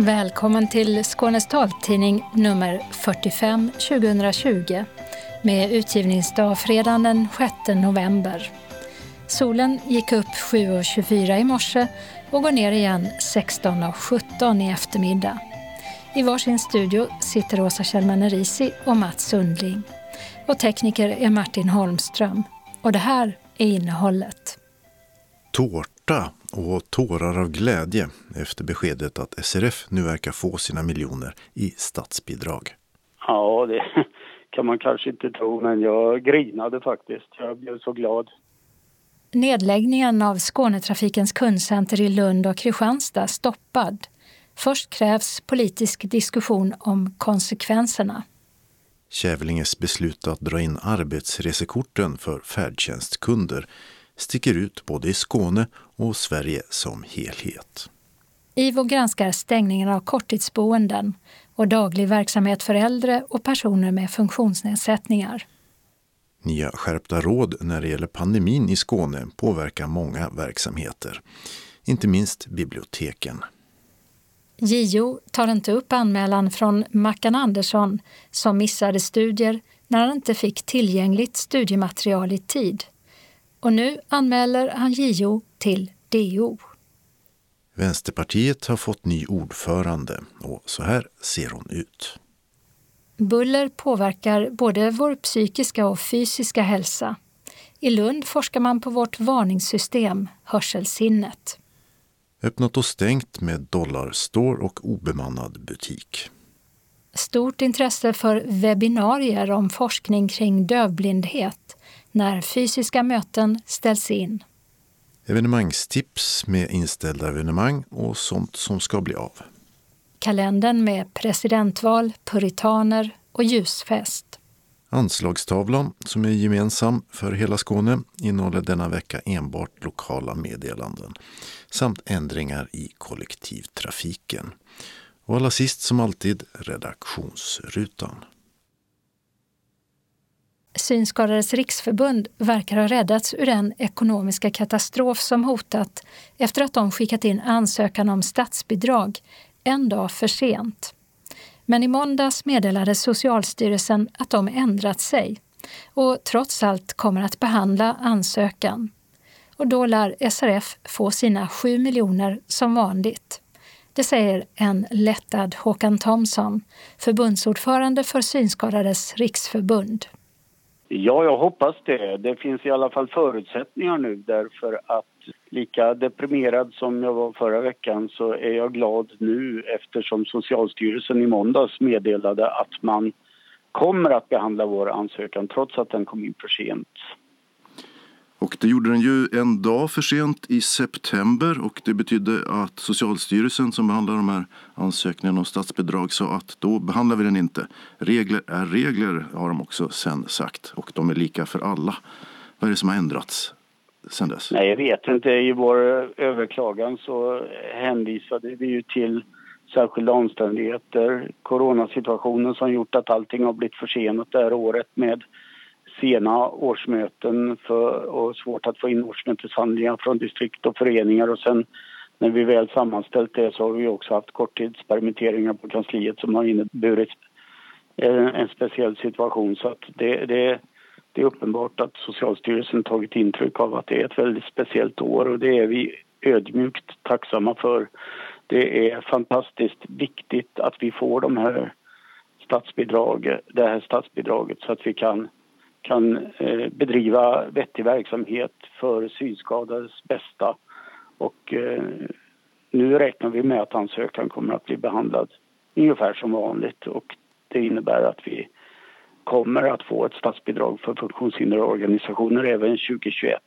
Välkommen till Skånes taltidning nummer 45 2020 med utgivningsdag fredagen den 6 november. Solen gick upp 7.24 i morse och går ner igen 16.17 i eftermiddag. I varsin studio sitter Åsa Kjellman Erisi och Mats Sundling. Och tekniker är Martin Holmström. Och det här är innehållet. Tårta och tårar av glädje efter beskedet att SRF nu verkar få sina miljoner i statsbidrag. Ja, det kan man kanske inte tro, men jag grinade faktiskt. Jag blev så glad. Nedläggningen av Skånetrafikens kundcenter i Lund och Kristianstad stoppad. Först krävs politisk diskussion om konsekvenserna. Kävlinges beslut att dra in arbetsresekorten för färdtjänstkunder sticker ut både i Skåne och Sverige som helhet. IVO granskar stängningen av korttidsboenden och daglig verksamhet för äldre och personer med funktionsnedsättningar. Nya skärpta råd när det gäller pandemin i Skåne påverkar många verksamheter, inte minst biblioteken. JO tar inte upp anmälan från Mackan Andersson som missade studier när han inte fick tillgängligt studiematerial i tid. Och nu anmäler han JO till DO. Vänsterpartiet har fått ny ordförande och så här ser hon ut. Buller påverkar både vår psykiska och fysiska hälsa. I Lund forskar man på vårt varningssystem, hörselsinnet. Öppnat och stängt med dollarstore och obemannad butik. Stort intresse för webbinarier om forskning kring dövblindhet när fysiska möten ställs in. Evenemangstips med inställda evenemang och sånt som ska bli av. Kalendern med presidentval, puritaner och ljusfest. Anslagstavlan, som är gemensam för hela Skåne, innehåller denna vecka enbart lokala meddelanden samt ändringar i kollektivtrafiken. Och allra sist som alltid redaktionsrutan. Synskadades riksförbund verkar ha räddats ur den ekonomiska katastrof som hotat efter att de skickat in ansökan om statsbidrag en dag för sent. Men i måndags meddelade Socialstyrelsen att de ändrat sig och trots allt kommer att behandla ansökan. Och då lär SRF få sina 7 miljoner som vanligt. Det säger en lättad Håkan Thomsson, förbundsordförande för Synskadades riksförbund. Ja, jag hoppas det. Det finns i alla fall förutsättningar nu därför att lika deprimerad som jag var förra veckan så är jag glad nu eftersom Socialstyrelsen i måndags meddelade att man kommer att behandla vår ansökan trots att den kom in för sent. Och det gjorde den ju en dag för sent i september och det betydde att Socialstyrelsen som behandlar de här ansökningarna om statsbidrag sa att då behandlar vi den inte. Regler är regler har de också sen sagt och de är lika för alla. Vad är det som har ändrats sen dess? Nej, jag vet inte. I vår överklagan så hänvisade vi ju till särskilda omständigheter, coronasituationen som gjort att allting har blivit försenat det här året med sena årsmöten för, och svårt att få in årsmöteshandlingar från distrikt och föreningar och sen när vi väl sammanställt det så har vi också haft korttidspermitteringar på kansliet som har inneburit en, en speciell situation så att det, det, det är uppenbart att Socialstyrelsen tagit intryck av att det är ett väldigt speciellt år och det är vi ödmjukt tacksamma för. Det är fantastiskt viktigt att vi får de här statsbidrag, det här statsbidraget så att vi kan kan eh, bedriva vettig verksamhet för synskadades bästa. Och eh, nu räknar vi med att ansökan kommer att bli behandlad ungefär som vanligt och det innebär att vi kommer att få ett statsbidrag för funktionshinderorganisationer även 2021.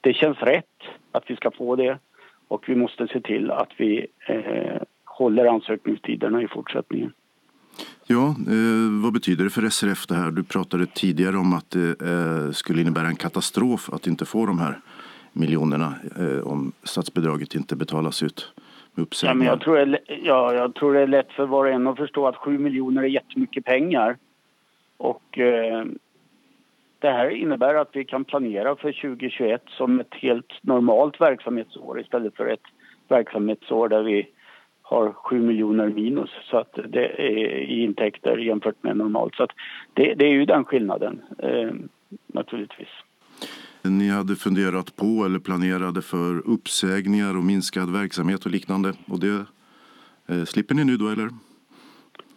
Det känns rätt att vi ska få det och vi måste se till att vi eh, håller ansökningstiderna i fortsättningen. Ja, eh, vad betyder det för SRF det här? Du pratade tidigare om att det eh, skulle innebära en katastrof att inte få de här miljonerna eh, om statsbidraget inte betalas ut Ja, men jag, tror det, ja, jag tror det är lätt för var och en att förstå att 7 miljoner är jättemycket pengar. Och eh, det här innebär att vi kan planera för 2021 som ett helt normalt verksamhetsår istället för ett verksamhetsår där vi har 7 miljoner minus så att det är i intäkter jämfört med normalt. Så att det, det är ju den skillnaden eh, naturligtvis. Ni hade funderat på eller planerade för uppsägningar och minskad verksamhet och liknande och det eh, slipper ni nu då eller?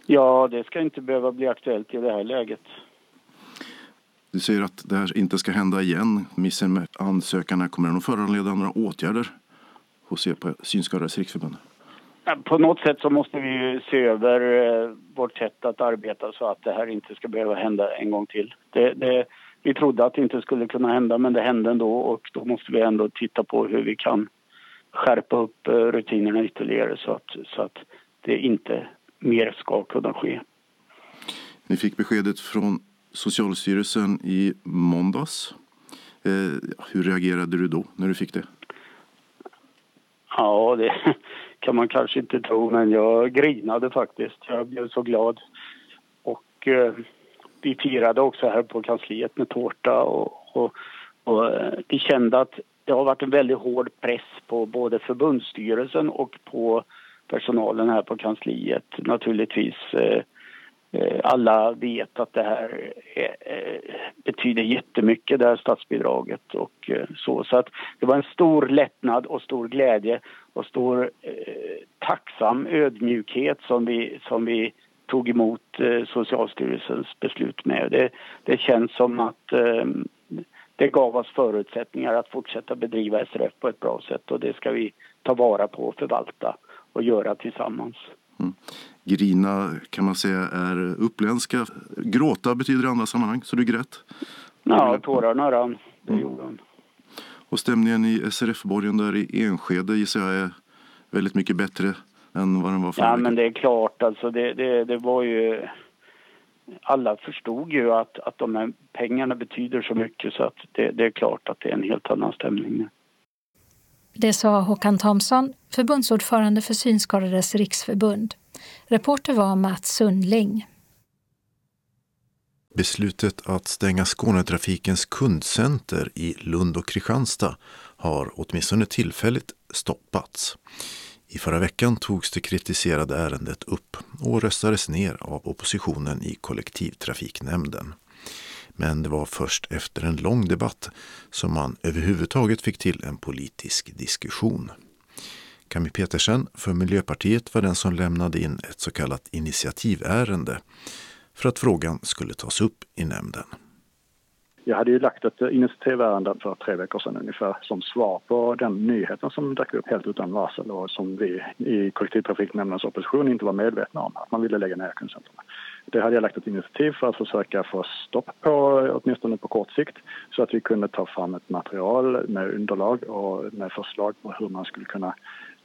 Ja, det ska inte behöva bli aktuellt i det här läget. Du säger att det här inte ska hända igen. Missen med ansökan, kommer den att föranleda några åtgärder hos er på Synskadades riksförbund? På något sätt så måste vi se över eh, vårt sätt att arbeta så att det här inte ska behöva hända en gång till. Det, det, vi trodde att det inte skulle kunna hända men det hände ändå och då måste vi ändå titta på hur vi kan skärpa upp eh, rutinerna ytterligare så att, så att det inte mer ska kunna ske. Ni fick beskedet från Socialstyrelsen i måndags. Eh, hur reagerade du då när du fick det? Ja, det kan man kanske inte tro, men jag grinade faktiskt. Jag blev så glad. Och eh, vi firade också här på kansliet med tårta och, och, och eh, vi kände att det har varit en väldigt hård press på både förbundsstyrelsen och på personalen här på kansliet naturligtvis. Eh, Eh, alla vet att det här eh, betyder jättemycket, det här statsbidraget och eh, så. Så att det var en stor lättnad och stor glädje och stor tacksam ödmjukhet som vi, som vi tog emot Socialstyrelsens beslut med. Det, det känns som att det gav oss förutsättningar att fortsätta bedriva SRF på ett bra sätt och det ska vi ta vara på och förvalta och göra tillsammans. Mm. Grina kan man säga är uppländska. Gråta betyder i andra sammanhang, så du grät? Ja, tårarna rann. Det mm. gjorde hon. Och stämningen i SRF-borgen där i Enskede gissar jag är väldigt mycket bättre än vad den var förra Ja, men det är klart alltså. Det, det, det var ju... Alla förstod ju att, att de här pengarna betyder så mycket så att det, det är klart att det är en helt annan stämning nu. Det sa Håkan Thomsson, förbundsordförande för Synskadades riksförbund. Reporter var Mats Sundling. Beslutet att stänga Skånetrafikens kundcenter i Lund och Kristianstad har åtminstone tillfälligt stoppats. I förra veckan togs det kritiserade ärendet upp och röstades ner av oppositionen i kollektivtrafiknämnden. Men det var först efter en lång debatt som man överhuvudtaget fick till en politisk diskussion. Camille Petersen för Miljöpartiet var den som lämnade in ett så kallat initiativärende för att frågan skulle tas upp i nämnden. Jag hade ju lagt ett initiativärende för tre veckor sedan ungefär som svar på den nyheten som dök upp helt utan varsel och som vi i kollektivtrafiknämndens opposition inte var medvetna om, att man ville lägga ner kundcentrum. Det hade jag lagt ett initiativ för att försöka få stopp på, åtminstone på kort sikt, så att vi kunde ta fram ett material med underlag och med förslag på hur man skulle kunna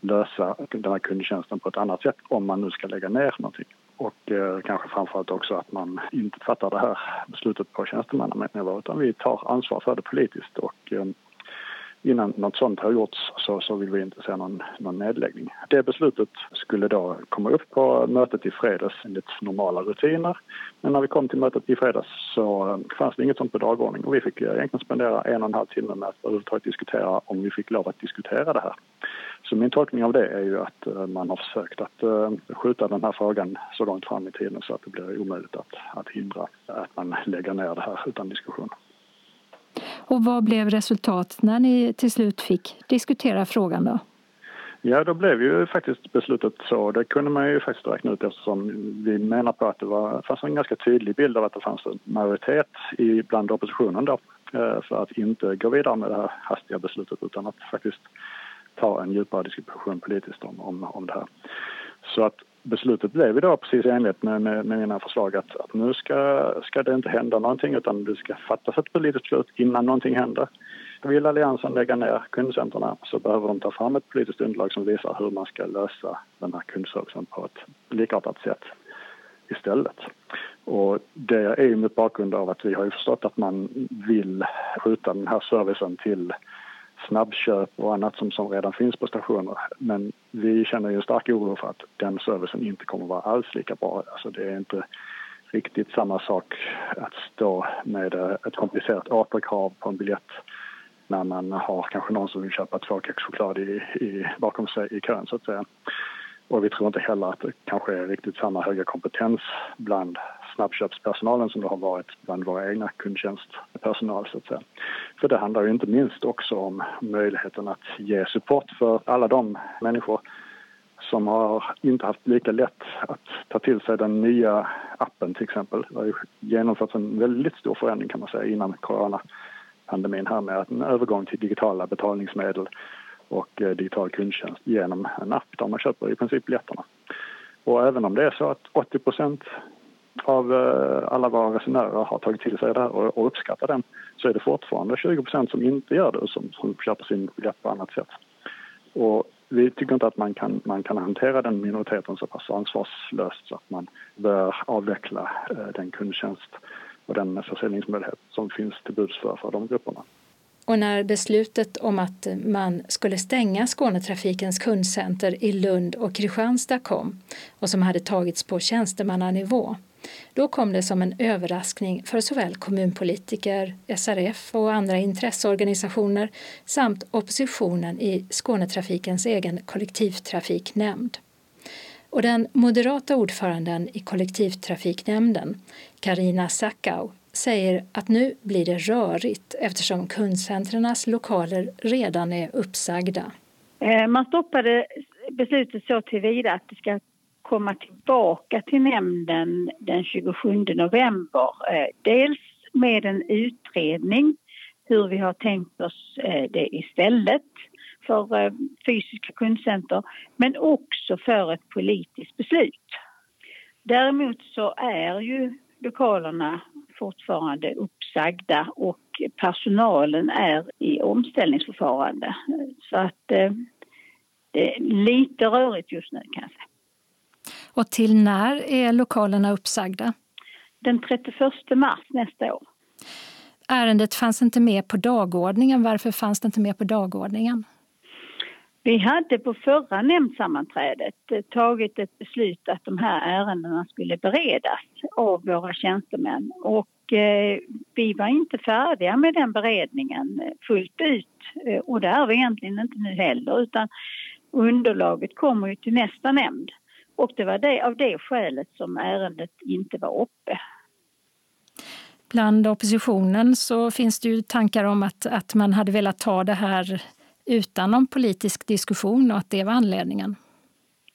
lösa den här kundtjänsten på ett annat sätt om man nu ska lägga ner någonting. Och eh, kanske framförallt också att man inte fattar det här beslutet på tjänstemannanivå utan vi tar ansvar för det politiskt och eh, innan något sånt har gjorts så, så vill vi inte se någon, någon nedläggning. Det beslutet skulle då komma upp på mötet i fredags enligt normala rutiner. Men när vi kom till mötet i fredags så eh, fanns det inget sånt på dagordning och vi fick eh, egentligen spendera en och en halv timme med att överhuvudtaget diskutera om vi fick lov att diskutera det här. Så min tolkning av det är ju att eh, man har försökt att eh, skjuta den här frågan så långt fram i tiden så att det blir omöjligt att, att hindra att man lägger ner det här utan diskussion. Och vad blev resultatet när ni till slut fick diskutera frågan då? Ja, då blev ju faktiskt beslutet så. Det kunde man ju faktiskt räkna ut eftersom vi menar på att det var, fanns en ganska tydlig bild av att det fanns en majoritet i, bland oppositionen då eh, för att inte gå vidare med det här hastiga beslutet utan att faktiskt ta en djupare diskussion politiskt om, om, om det här. Så att beslutet blev idag precis i enlighet med, med, med mina förslag att, att nu ska, ska det inte hända någonting utan det ska fattas ett politiskt beslut innan någonting händer. Vill Alliansen lägga ner kundcenterna så behöver de ta fram ett politiskt underlag som visar hur man ska lösa den här kundservicen på ett likartat sätt istället. Och det är ju mot bakgrund av att vi har ju förstått att man vill skjuta den här servicen till snabbköp och annat som, som redan finns på stationer. Men vi känner ju en stark oro för att den servicen inte kommer att vara alls lika bra. Alltså det är inte riktigt samma sak att stå med eh, ett komplicerat återkrav på en biljett när man har kanske någon som vill köpa två kex choklad i, i, bakom sig i kön så att säga. Och vi tror inte heller att det kanske är riktigt samma höga kompetens bland snabbköpspersonalen som det har varit bland våra egna kundtjänstpersonal. Så att säga. För det handlar ju inte minst också om möjligheten att ge support för alla de människor som har inte haft lika lätt att ta till sig den nya appen till exempel. Det har ju genomförts en väldigt stor förändring kan man säga innan coronapandemin här med en övergång till digitala betalningsmedel och eh, digital kundtjänst genom en app där man köper i princip biljetterna. Och även om det är så att 80 av eh, alla våra resenärer har tagit till sig det här och uppskattar den så är det fortfarande 20 som inte gör det och som, som köper sin biljett på annat sätt. Och vi tycker inte att man kan, man kan hantera den minoriteten så pass ansvarslöst så att man bör avveckla eh, den kundtjänst och den försäljningsmöjlighet som finns till buds för, för de grupperna. Och när beslutet om att man skulle stänga Skånetrafikens kundcenter i Lund och Kristianstad kom och som hade tagits på tjänstemannanivå då kom det som en överraskning för såväl kommunpolitiker, SRF och andra intresseorganisationer samt oppositionen i Skånetrafikens egen kollektivtrafiknämnd. Och den moderata ordföranden i kollektivtrafiknämnden, Karina Sackau, säger att nu blir det rörigt eftersom kundcentrenas lokaler redan är uppsagda. Eh, man stoppade beslutet så tillvida att det ska komma tillbaka till nämnden den 27 november. Eh, dels med en utredning hur vi har tänkt oss eh, det istället för eh, fysiska kundcenter men också för ett politiskt beslut. Däremot så är ju lokalerna fortfarande uppsagda och personalen är i omställningsförfarande. Så att det är lite rörigt just nu kan jag säga. Och till när är lokalerna uppsagda? Den 31 mars nästa år. Ärendet fanns inte med på dagordningen. Varför fanns det inte med på dagordningen? Vi hade på förra nämndsammanträdet eh, tagit ett beslut att de här ärendena skulle beredas av våra tjänstemän. Och eh, vi var inte färdiga med den beredningen fullt ut. Eh, och det är vi egentligen inte nu heller utan underlaget kommer ju till nästa nämnd. Och det var det, av det skälet som ärendet inte var uppe. Bland oppositionen så finns det ju tankar om att, att man hade velat ta det här utan någon politisk diskussion och att det var anledningen.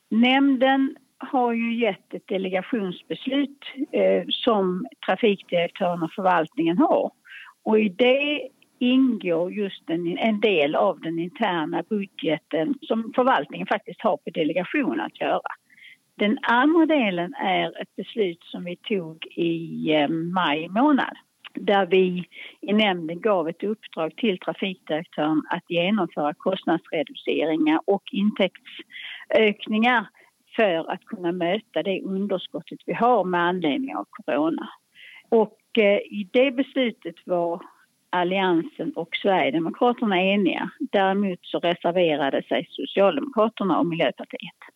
Nämnden har ju gett ett delegationsbeslut eh, som trafikdirektören och förvaltningen har. Och i det ingår just en, en del av den interna budgeten som förvaltningen faktiskt har på delegation att göra. Den andra delen är ett beslut som vi tog i eh, maj månad där vi i nämnden gav ett uppdrag till trafikdirektören att genomföra kostnadsreduceringar och intäktsökningar för att kunna möta det underskottet vi har med anledning av corona. Och eh, i det beslutet var Alliansen och Sverigedemokraterna eniga. Däremot så reserverade sig Socialdemokraterna och Miljöpartiet.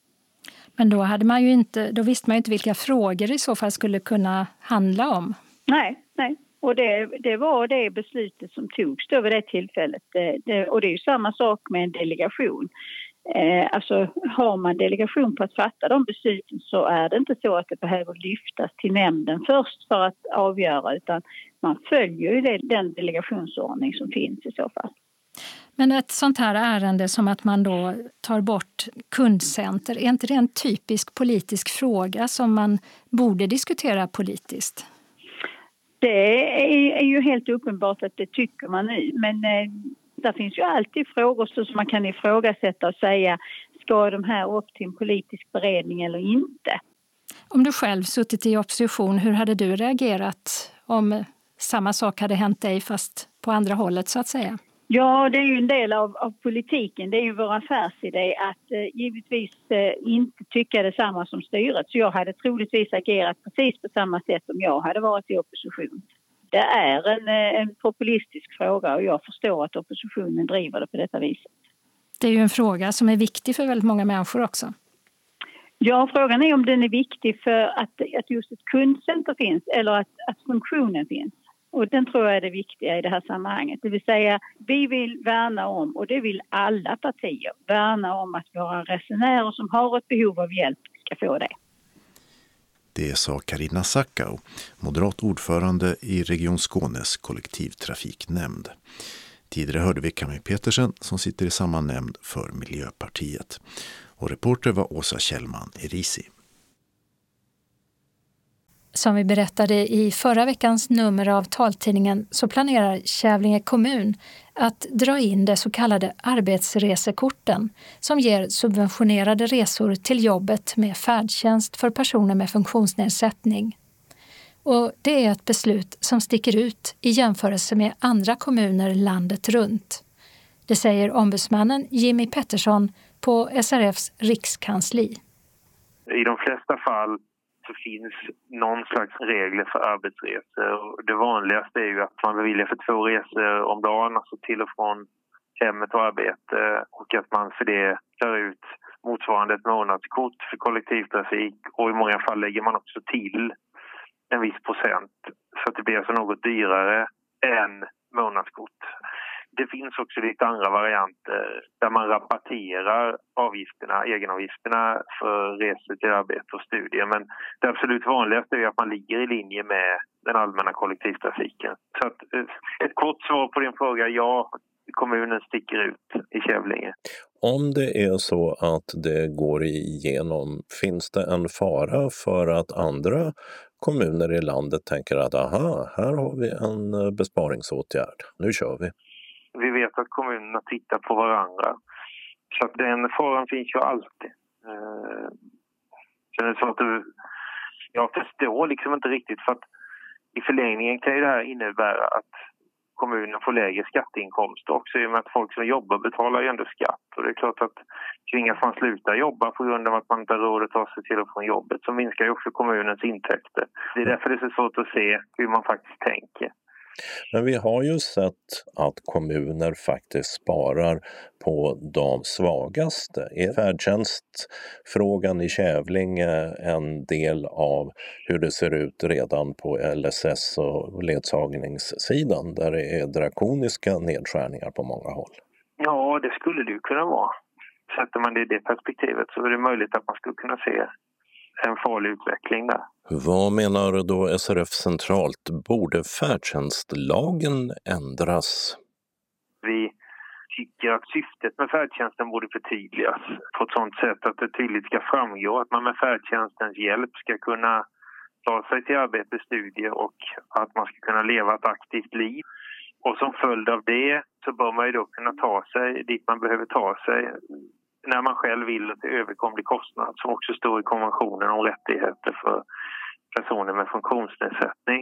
Men då, hade man ju inte, då visste man ju inte vilka frågor det i så fall skulle kunna handla om. Nej, nej. Och det, det var det beslutet som togs då vid det tillfället. Det, det, och det är ju samma sak med en delegation. Eh, alltså har man delegation på att fatta de besluten så är det inte så att det behöver lyftas till nämnden först för att avgöra utan man följer ju det, den delegationsordning som finns i så fall. Men ett sånt här ärende som att man då tar bort kundcenter, är inte det en typisk politisk fråga som man borde diskutera politiskt? Det är, ju helt uppenbart att det tycker man nu, men eh, det finns ju alltid frågor som man kan ifrågasätta och säga ska de här upp till en politisk beredning eller inte? Om du själv suttit i opposition, hur hade du reagerat om samma sak hade hänt dig fast på andra hållet så att säga? Ja, det är ju en del av, av politiken. Det är ju vår affärsidé att eh, givetvis eh, inte tycka detsamma som styret. Så jag hade troligtvis agerat precis på samma sätt om jag hade varit i opposition. Det är en, eh, en populistisk fråga och jag förstår att oppositionen driver det på detta viset. Det är ju en fråga som är viktig för väldigt många människor också. Ja, frågan är om den är viktig för att, att just ett kundcenter finns eller att, att funktionen finns. Och den tror jag är det viktiga i det här sammanhanget. Det vill säga, vi vill värna om, och det vill alla partier, värna om att våra resenärer som har ett behov av hjälp ska få det. Det sa Karina Sackau, moderat ordförande i Region Skånes kollektivtrafiknämnd. Tidigare hörde vi Camille Petersen som sitter i samma nämnd för Miljöpartiet. Och reporter var Åsa Kjellman Erisi. Som vi berättade i förra veckans nummer av taltidningen så planerar Kävlinge kommun att dra in de så kallade arbetsresekorten som ger subventionerade resor till jobbet med färdtjänst för personer med funktionsnedsättning. Och det är ett beslut som sticker ut i jämförelse med andra kommuner landet runt. Det säger ombudsmannen Jimmy Pettersson på SRFs rikskansli. I de flesta fall så finns någon slags regler för arbetsresor. Det vanligaste är ju att man beviljar för två resor om dagen, alltså till och från hemmet och arbete och att man för det tar ut motsvarande ett månadskort för kollektivtrafik och i många fall lägger man också till en viss procent så att det blir alltså något dyrare än månadskort. Det finns också lite andra varianter eh, där man rabatterar avgifterna, egenavgifterna för resor till arbete och studier. Men det absolut vanligaste är att man ligger i linje med den allmänna kollektivtrafiken. Så att, eh, ett kort svar på din fråga, ja, kommunen sticker ut i Kävlinge. Om det är så att det går igenom, finns det en fara för att andra kommuner i landet tänker att aha, här har vi en eh, besparingsåtgärd, nu kör vi? Vi vet att kommunerna tittar på varandra. Så att den faran finns ju alltid. Eh, är det så att du, jag förstår liksom inte riktigt för att i förlängningen kan ju det här innebära att kommunen får lägre skatteinkomster också i och med att folk som jobbar betalar ju ändå skatt. Och det är klart att tvingas man sluta jobba på grund av att man inte har råd att ta sig till och från jobbet så minskar ju också kommunens intäkter. Det är därför det är så svårt att se hur man faktiskt tänker. Men vi har ju sett att kommuner faktiskt sparar på de svagaste. Är färdtjänstfrågan i Kävlinge en del av hur det ser ut redan på LSS och ledsagningssidan där det är drakoniska nedskärningar på många håll? Ja, det skulle det ju kunna vara. Sätter man det i det perspektivet så är det möjligt att man skulle kunna se en farlig utveckling där. Vad menar då SRF centralt? Borde färdtjänstlagen ändras? Vi tycker att syftet med färdtjänsten borde förtydligas på ett sådant sätt att det tydligt ska framgå att man med färdtjänstens hjälp ska kunna ta sig till arbete, studier och att man ska kunna leva ett aktivt liv. Och som följd av det så bör man ju då kunna ta sig dit man behöver ta sig när man själv vill till överkomlig kostnad som också står i konventionen om rättigheter för personer med funktionsnedsättning.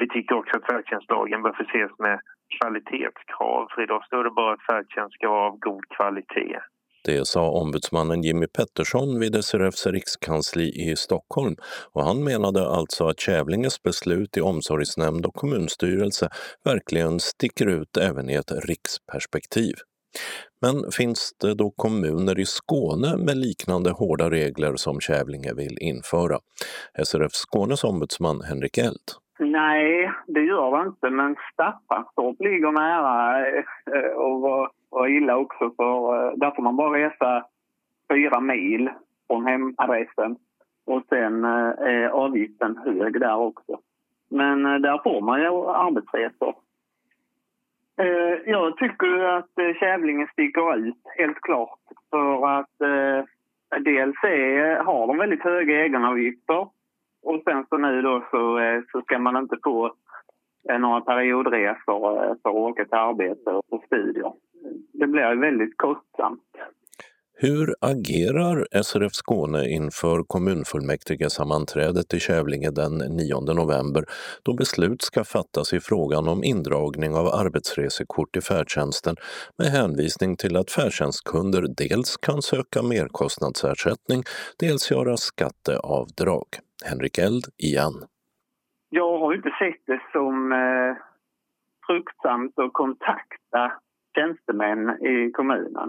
Vi tycker också att färdtjänstlagen bör förses med kvalitetskrav för idag står det bara att färdtjänst ska vara av god kvalitet. Det sa ombudsmannen Jimmy Pettersson vid SRFs rikskansli i Stockholm och han menade alltså att Kävlinges beslut i omsorgsnämnd och kommunstyrelse verkligen sticker ut även i ett riksperspektiv. Men finns det då kommuner i Skåne med liknande hårda regler som Kävlinge vill införa? SRF Skånes ombudsman Henrik Eld. Nej, det gör det inte, men Staffanstorp ligger nära eh, och var, var illa också för eh, där får man bara resa fyra mil från hemadressen och sen eh, är avgiften hög där också. Men där får man ju arbetsresor Eh, jag tycker att eh, Kävlinge sticker ut, helt klart. För att eh, dels är, har de väldigt höga egenavgifter och sen så nu då så, eh, så ska man inte få eh, några periodresor för att åka till arbete och studier. Det blir väldigt kostsamt. Hur agerar SRF Skåne inför kommunfullmäktigesammanträdet i Kävlinge den 9 november då beslut ska fattas i frågan om indragning av arbetsresekort i färdtjänsten med hänvisning till att färdtjänstkunder dels kan söka merkostnadsersättning, dels göra skatteavdrag? Henrik Eld igen. Jag har inte sett det som eh, fruktsamt att kontakta tjänstemän i kommunen.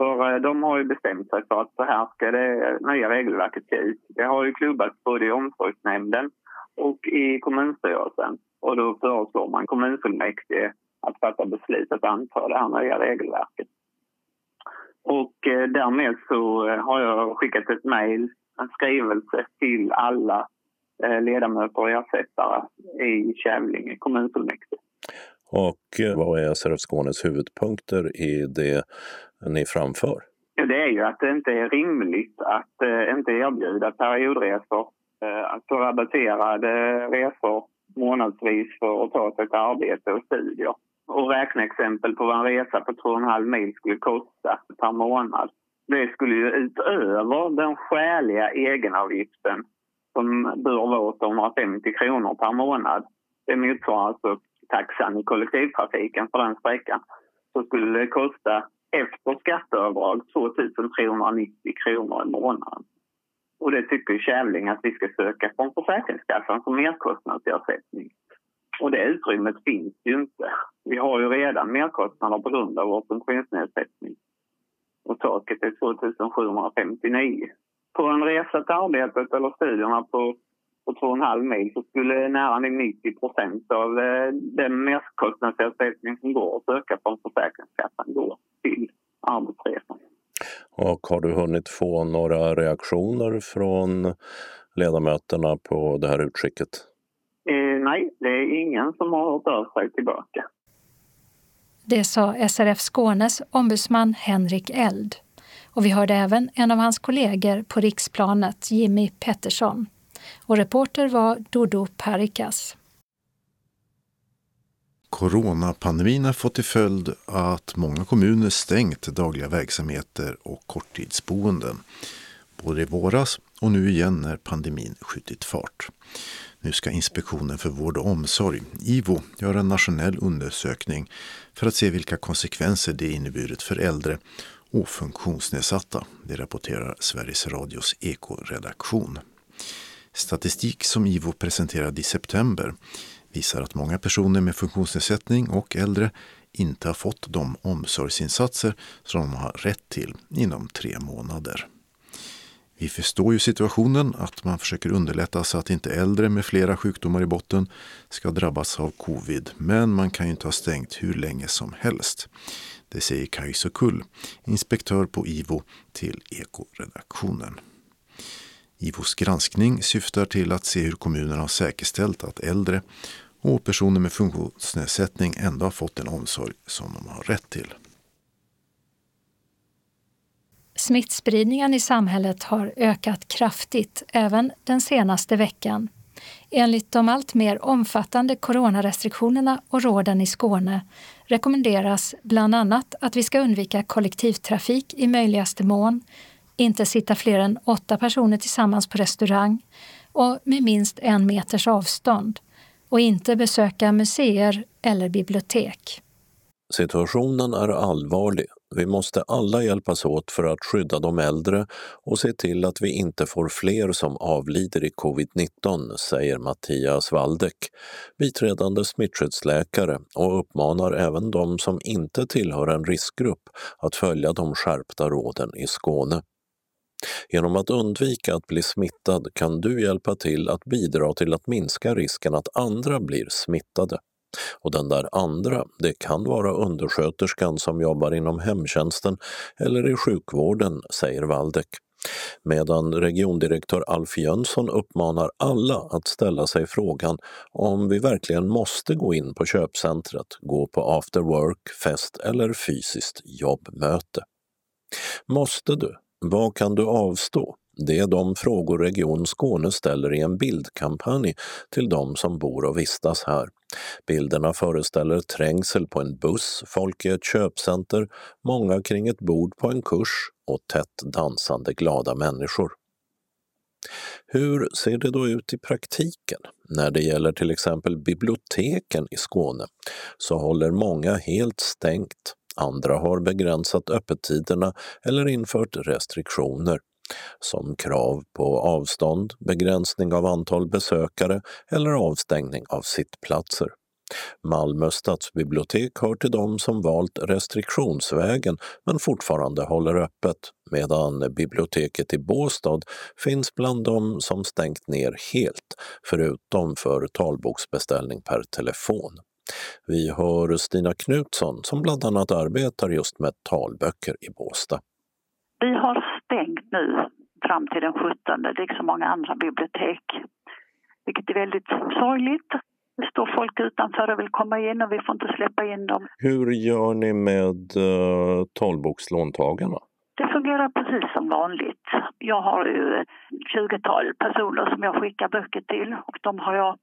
För eh, de har ju bestämt sig för att så här ska det nya regelverket se ut. Det har ju klubbats både i omsorgsnämnden och i kommunstyrelsen. Och då föreslår man kommunfullmäktige att fatta beslut att anta det här nya regelverket. Och eh, därmed så eh, har jag skickat ett mejl, en skrivelse till alla ledamöter och ersättare i Kävlinge kommunfullmäktige. Och vad är SRF Skånes huvudpunkter i det ni framför? Det är ju att det inte är rimligt att eh, inte erbjuda periodresor, eh, alltså rabatterade resor månadsvis för att ta sig till arbete och studier. Och räkneexempel på vad en resa på 2,5 mil skulle kosta per månad. Det skulle ju utöver den skäliga egenavgiften som bör vara 850 kronor per månad. Det motsvarar alltså taxan i kollektivtrafiken för den sträckan. Så skulle det kosta efter skatteavdrag 2 390 kronor i månaden. Och det tycker Kävling att vi ska söka från Försäkringskassan som merkostnadsersättning. Och det utrymmet finns ju inte. Vi har ju redan merkostnader på grund av vår funktionsnedsättning. Och taket är 2759. På en resa till arbetet eller studierna på, på 2,5 mil så skulle nära 90 procent av eh, den merkostnadsersättning som går att söka från Försäkringskassan gå till arbetsresan. Och har du hunnit få några reaktioner från ledamöterna på det här utskicket? Eh, nej, det är ingen som har hört av sig tillbaka. Det sa SRF Skånes ombudsman Henrik Eld. Och vi hörde även en av hans kollegor på riksplanet, Jimmy Pettersson. Och reporter var Dodo Parikas. Coronapandemin har fått till följd att många kommuner stängt dagliga verksamheter och korttidsboenden. Både i våras och nu igen när pandemin skjutit fart. Nu ska Inspektionen för vård och omsorg, IVO, göra en nationell undersökning för att se vilka konsekvenser det inneburit för äldre och funktionsnedsatta. Det rapporterar Sveriges Radios ekoredaktion. Statistik som IVO presenterade i september visar att många personer med funktionsnedsättning och äldre inte har fått de omsorgsinsatser som de har rätt till inom tre månader. Vi förstår ju situationen att man försöker underlätta så att inte äldre med flera sjukdomar i botten ska drabbas av covid. Men man kan ju inte ha stängt hur länge som helst. Det säger Kajsa Kull, inspektör på IVO till Ekoredaktionen. IVOs granskning syftar till att se hur kommunerna har säkerställt att äldre och personer med funktionsnedsättning ändå har fått den omsorg som de har rätt till. Smittspridningen i samhället har ökat kraftigt även den senaste veckan. Enligt de allt mer omfattande coronarestriktionerna och råden i Skåne rekommenderas bland annat att vi ska undvika kollektivtrafik i möjligaste mån, inte sitta fler än åtta personer tillsammans på restaurang och med minst en meters avstånd och inte besöka museer eller bibliotek. Situationen är allvarlig. Vi måste alla hjälpas åt för att skydda de äldre och se till att vi inte får fler som avlider i covid-19, säger Mattias Waldeck, biträdande smittskyddsläkare och uppmanar även de som inte tillhör en riskgrupp att följa de skärpta råden i Skåne. Genom att undvika att bli smittad kan du hjälpa till att bidra till att minska risken att andra blir smittade. Och den där andra, det kan vara undersköterskan som jobbar inom hemtjänsten eller i sjukvården, säger Waldeck. Medan regiondirektör Alf Jönsson uppmanar alla att ställa sig frågan om vi verkligen måste gå in på köpcentret, gå på after work, fest eller fysiskt jobbmöte. Måste du? Vad kan du avstå? Det är de frågor Region Skåne ställer i en bildkampanj till de som bor och vistas här. Bilderna föreställer trängsel på en buss, folk i ett köpcenter, många kring ett bord på en kurs och tätt dansande glada människor. Hur ser det då ut i praktiken? När det gäller till exempel biblioteken i Skåne så håller många helt stängt. Andra har begränsat öppettiderna eller infört restriktioner som krav på avstånd, begränsning av antal besökare eller avstängning av sittplatser. Malmö stadsbibliotek hör till dem som valt restriktionsvägen men fortfarande håller öppet, medan biblioteket i Båstad finns bland dem som stängt ner helt, förutom för talboksbeställning per telefon. Vi hör Stina Knutsson som bland annat arbetar just med talböcker i Båstad. Vi har stängt nu fram till den 17, liksom många andra bibliotek. Vilket är väldigt sorgligt. Det står folk utanför och vill komma in och vi får inte släppa in dem. Hur gör ni med uh, talbokslåntagarna? Det fungerar precis som vanligt. Jag har ju ett 20-tal personer som jag skickar böcker till och de har jag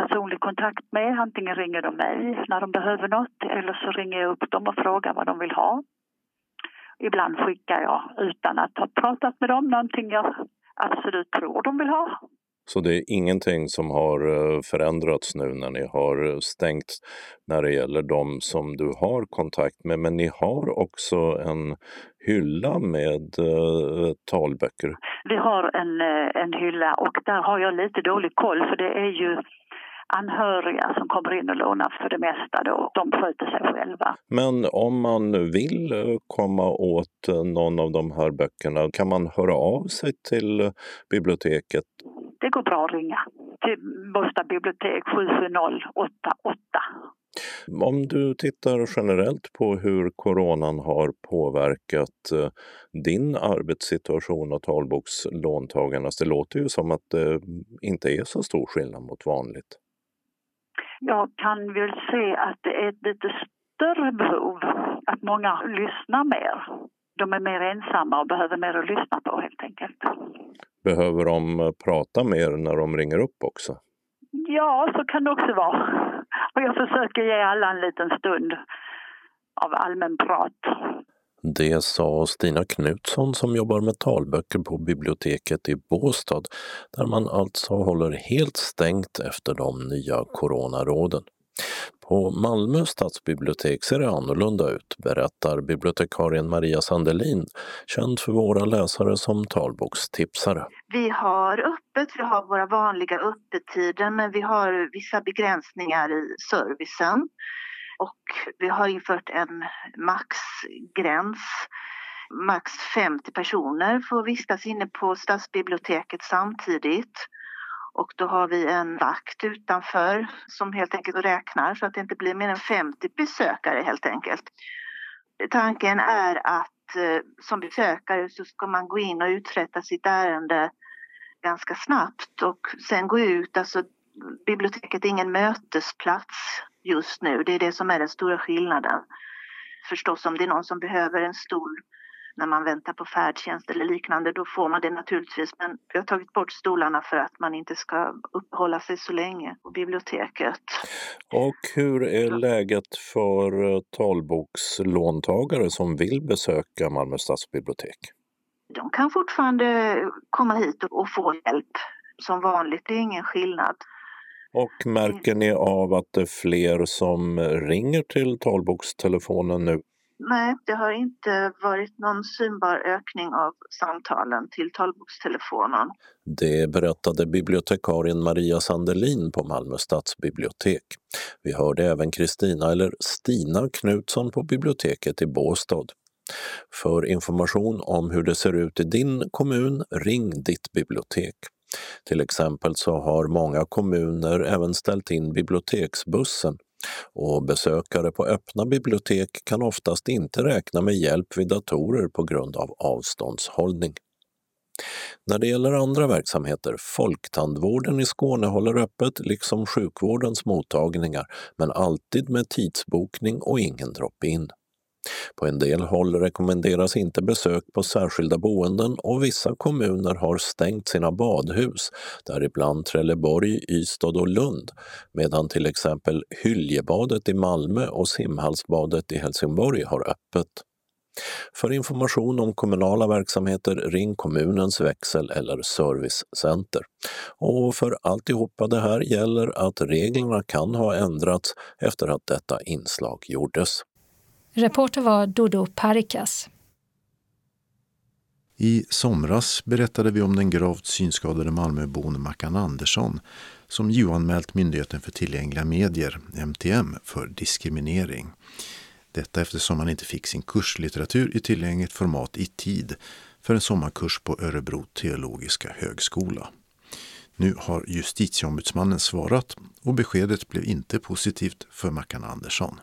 personlig kontakt med. Antingen ringer de mig när de behöver något eller så ringer jag upp dem och frågar vad de vill ha. Ibland skickar jag utan att ha pratat med dem någonting jag absolut tror de vill ha. Så det är ingenting som har eh, förändrats nu när ni har stängt när det gäller de som du har kontakt med, men ni har också en hylla med uh, talböcker. Vi har en, eh, en hylla och där har jag lite dålig koll för det är ju anhöriga som kommer in och lånar för det mesta då. De sköter sig själva. Men om man vill eh, komma åt eh, någon av de här böckerna, kan man höra av sig till eh, biblioteket? Det går bra att ringa till Båstad bibliotek 77088. Om du tittar generellt på hur coronan har påverkat din arbetssituation och talbokslåntagarnas, det låter ju som att det inte är så stor skillnad mot vanligt. Jag kan väl se att det är ett lite större behov, att många lyssnar mer. De är mer ensamma och behöver mer att lyssna på helt enkelt. Behöver de prata mer när de ringer upp också? Ja, så kan det också vara. Och jag försöker ge alla en liten stund av allmän prat. Det sa Stina Knutsson som jobbar med talböcker på biblioteket i Båstad där man alltså håller helt stängt efter de nya coronaråden. På Malmö stadsbibliotek ser det annorlunda ut, berättar bibliotekarien Maria Sandelin, känd för våra läsare som talbokstipsare. Vi har öppet, vi har våra vanliga öppettider men vi har vissa begränsningar i servicen. Och vi har infört en maxgräns. Max 50 personer får vistas inne på stadsbiblioteket samtidigt. Och då har vi en vakt utanför som helt enkelt räknar så att det inte blir mer än 50 besökare helt enkelt. Tanken är att eh, som besökare så ska man gå in och uträtta sitt ärende ganska snabbt och sen gå ut. Alltså, biblioteket är ingen mötesplats just nu. Det är det som är den stora skillnaden. Förstås om det är någon som behöver en stol när man väntar på färdtjänst eller liknande, då får man det naturligtvis. Men vi har tagit bort stolarna för att man inte ska uppehålla sig så länge på biblioteket. Och hur är läget för eh, talbokslåntagare som vill besöka Malmö stadsbibliotek? De kan fortfarande komma hit och få hjälp som vanligt. Det är ingen skillnad. Och märker ni av att det är fler som ringer till talbokstelefonen nu? Nej, det har inte varit någon synbar ökning av samtalen till talbokstelefonen. Det berättade bibliotekarien Maria Sandelin på Malmö stadsbibliotek. Vi hörde även Kristina, eller Stina Knutsson på biblioteket i Båstad. För information om hur det ser ut i din kommun, ring ditt bibliotek. Till exempel så har många kommuner även ställt in biblioteksbussen och besökare på öppna bibliotek kan oftast inte räkna med hjälp vid datorer på grund av avståndshållning. När det gäller andra verksamheter, Folktandvården i Skåne håller öppet liksom sjukvårdens mottagningar, men alltid med tidsbokning och ingen drop-in. På en del håll rekommenderas inte besök på särskilda boenden och vissa kommuner har stängt sina badhus, däribland Trelleborg, Ystad och Lund, medan till exempel Hyljebadet i Malmö och Simhallsbadet i Helsingborg har öppet. För information om kommunala verksamheter ring kommunens växel eller servicecenter. Och för alltihopa det här gäller att reglerna kan ha ändrats efter att detta inslag gjordes. Reporter var Dodo Parikas. I somras berättade vi om den gravt synskadade Malmöbon Mackan Andersson som JO-anmält Myndigheten för tillgängliga medier, MTM, för diskriminering. Detta eftersom han inte fick sin kurslitteratur i tillgängligt format i tid för en sommarkurs på Örebro teologiska högskola. Nu har justitieombudsmannen svarat och beskedet blev inte positivt för Mackan Andersson.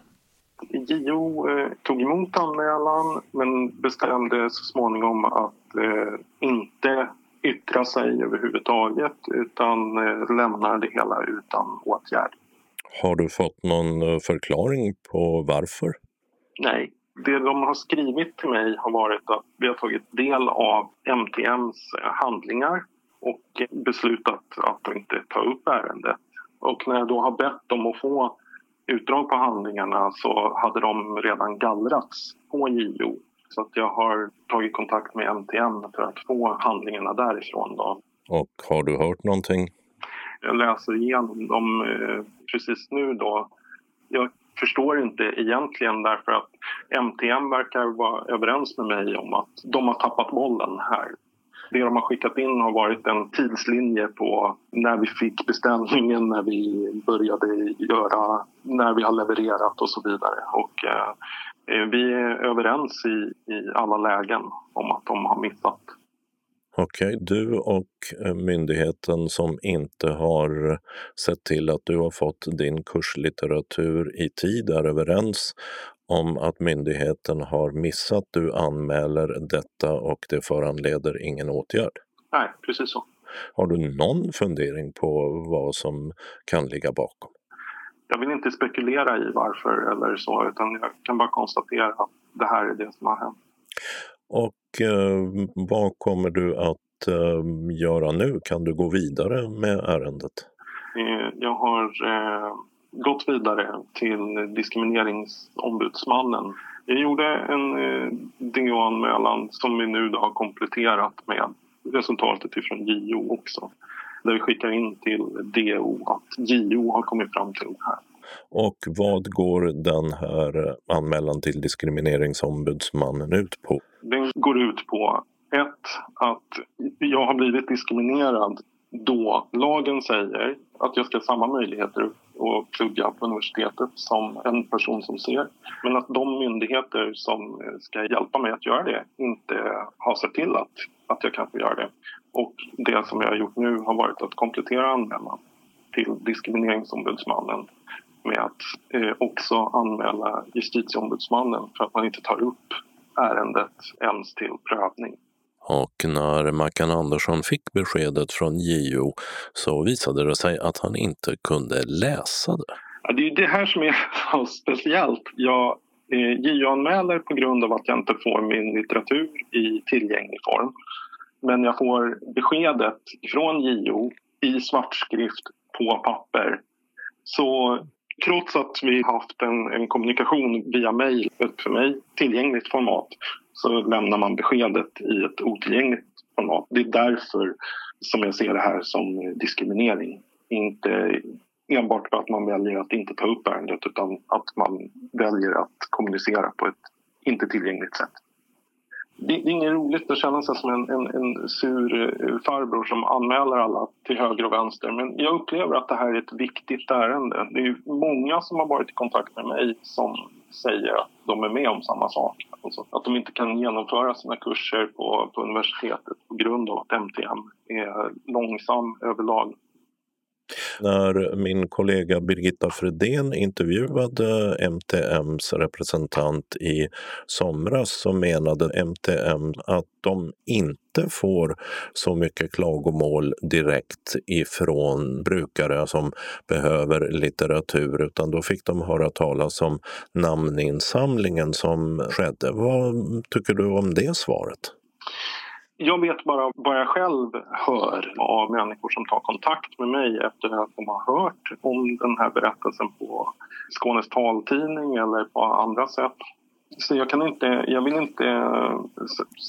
JO eh, tog emot anmälan men bestämde så småningom att eh, inte yttra sig överhuvudtaget utan eh, lämnar det hela utan åtgärd. Har du fått någon eh, förklaring på varför? Nej. Det de har skrivit till mig har varit att vi har tagit del av MTMs eh, handlingar och beslutat att inte ta upp ärendet. Och när jag då har bett dem att få utdrag på handlingarna så hade de redan gallrats på JO. Så att jag har tagit kontakt med MTM för att få handlingarna därifrån. Då. Och har du hört någonting? Jag läser igenom dem eh, precis nu då. Jag förstår inte egentligen därför att MTM verkar vara överens med mig om att de har tappat bollen här. Det de har skickat in har varit en tidslinje på när vi fick beställningen, när vi började göra, när vi har levererat och så vidare. Och eh, eh vi är överens i, i alla lägen om att de har missat. Okej, okay, du och eh, myndigheten som inte har sett till att du har fått din kurslitteratur i tid är överens om att myndigheten har missat. Du anmäler detta och det föranleder ingen åtgärd. Nej, precis så. Har du någon fundering på vad som kan ligga bakom? Jag vill inte spekulera i varför eller så, utan jag kan bara konstatera att det här är det som har hänt. Och eh, vad kommer du att eh, göra nu? Kan du gå vidare med ärendet? Eh, jag har eh, gått vidare till diskrimineringsombudsmannen. Jag gjorde en eh, DO-anmälan som vi nu har kompletterat med resultatet ifrån JO också. Där vi skickar in till DO att JO har kommit fram till det här. Och vad går den här anmälan till diskrimineringsombudsmannen ut på? Den går ut på ett, att jag har blivit diskriminerad då lagen säger att jag ska ha samma möjligheter och plugga på universitetet som en person som ser. Men att de myndigheter som eh, ska hjälpa mig att göra det inte har sett till att, att jag kan få göra det. Och det som jag har gjort nu har varit att komplettera anmälan till diskrimineringsombudsmannen med att eh, också anmäla justitieombudsmannen för att man inte tar upp ärendet ens till prövning. Och när Mackan Andersson fick beskedet från JO så visade det sig att han inte kunde läsa det. Ja, det är det här som är så speciellt. Jag eh, JO-anmäler på grund av att jag inte får min litteratur i tillgänglig form. Men jag får beskedet från JO i svartskrift på papper. Så trots att vi haft en, en kommunikation via mejl, ett för mig tillgängligt format, så lämnar man beskedet i ett otillgängligt format. Det är därför som jag ser det här som diskriminering. Inte enbart för att man väljer att inte ta upp ärendet utan att man väljer att kommunicera på ett inte tillgängligt sätt det, är inget roligt att känna sig som en, en, en sur eh, farbror som anmäler alla till höger och vänster. Men jag upplever att det här är ett viktigt ärende. Det är många som har varit i kontakt med mig som säger att de är med om samma sak. Alltså att de inte kan genomföra sina kurser på, på universitetet på grund av att MTM är långsam överlag. När min kollega Birgitta Fredén intervjuade MTMs representant i somras så menade MTM att de inte får så mycket klagomål direkt ifrån brukare som behöver litteratur utan då fick de höra talas om namninsamlingen som skedde. Vad tycker du om det svaret? Jag vet bara vad jag själv hör av människor som tar kontakt med mig efter att de har hört om den här berättelsen på Skånes taltidning eller på andra sätt. Så jag, kan inte, jag vill inte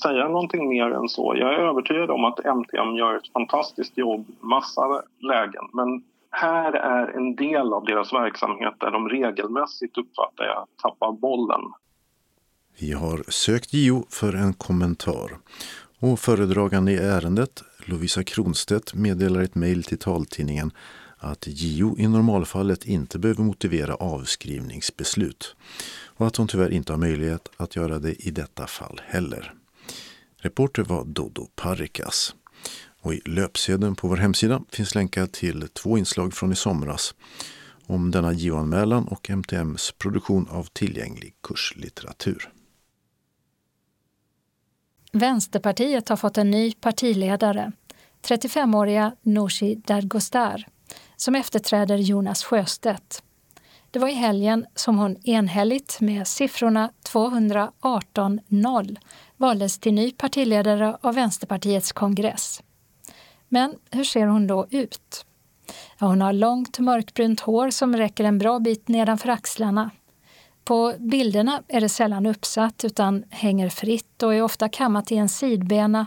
säga någonting mer än så. Jag är övertygad om att MTM gör ett fantastiskt jobb massa lägen. Men här är en del av deras verksamhet där de regelmässigt uppfattar jag tappar bollen. Vi har sökt JO för en kommentar och föredragande i ärendet, Lovisa Kronstedt, meddelar ett mejl till taltidningen att JO i normalfallet inte behöver motivera avskrivningsbeslut och att hon tyvärr inte har möjlighet att göra det i detta fall heller. Reporter var Dodo Parikas. Och I löpsedeln på vår hemsida finns länkar till två inslag från i somras om denna JO-anmälan och MTMs produktion av tillgänglig kurslitteratur. Vänsterpartiet har fått en ny partiledare, 35-åriga Nooshi Dadgostar, som efterträder Jonas Sjöstedt. Det var i helgen som hon enhälligt med siffrorna 218-0 valdes till ny partiledare av Vänsterpartiets kongress. Men hur ser hon då ut? Ja, hon har långt mörkbrunt hår som räcker en bra bit nedanför axlarna. På bilderna är det sällan uppsatt utan hänger fritt och är ofta kammat i en sidbena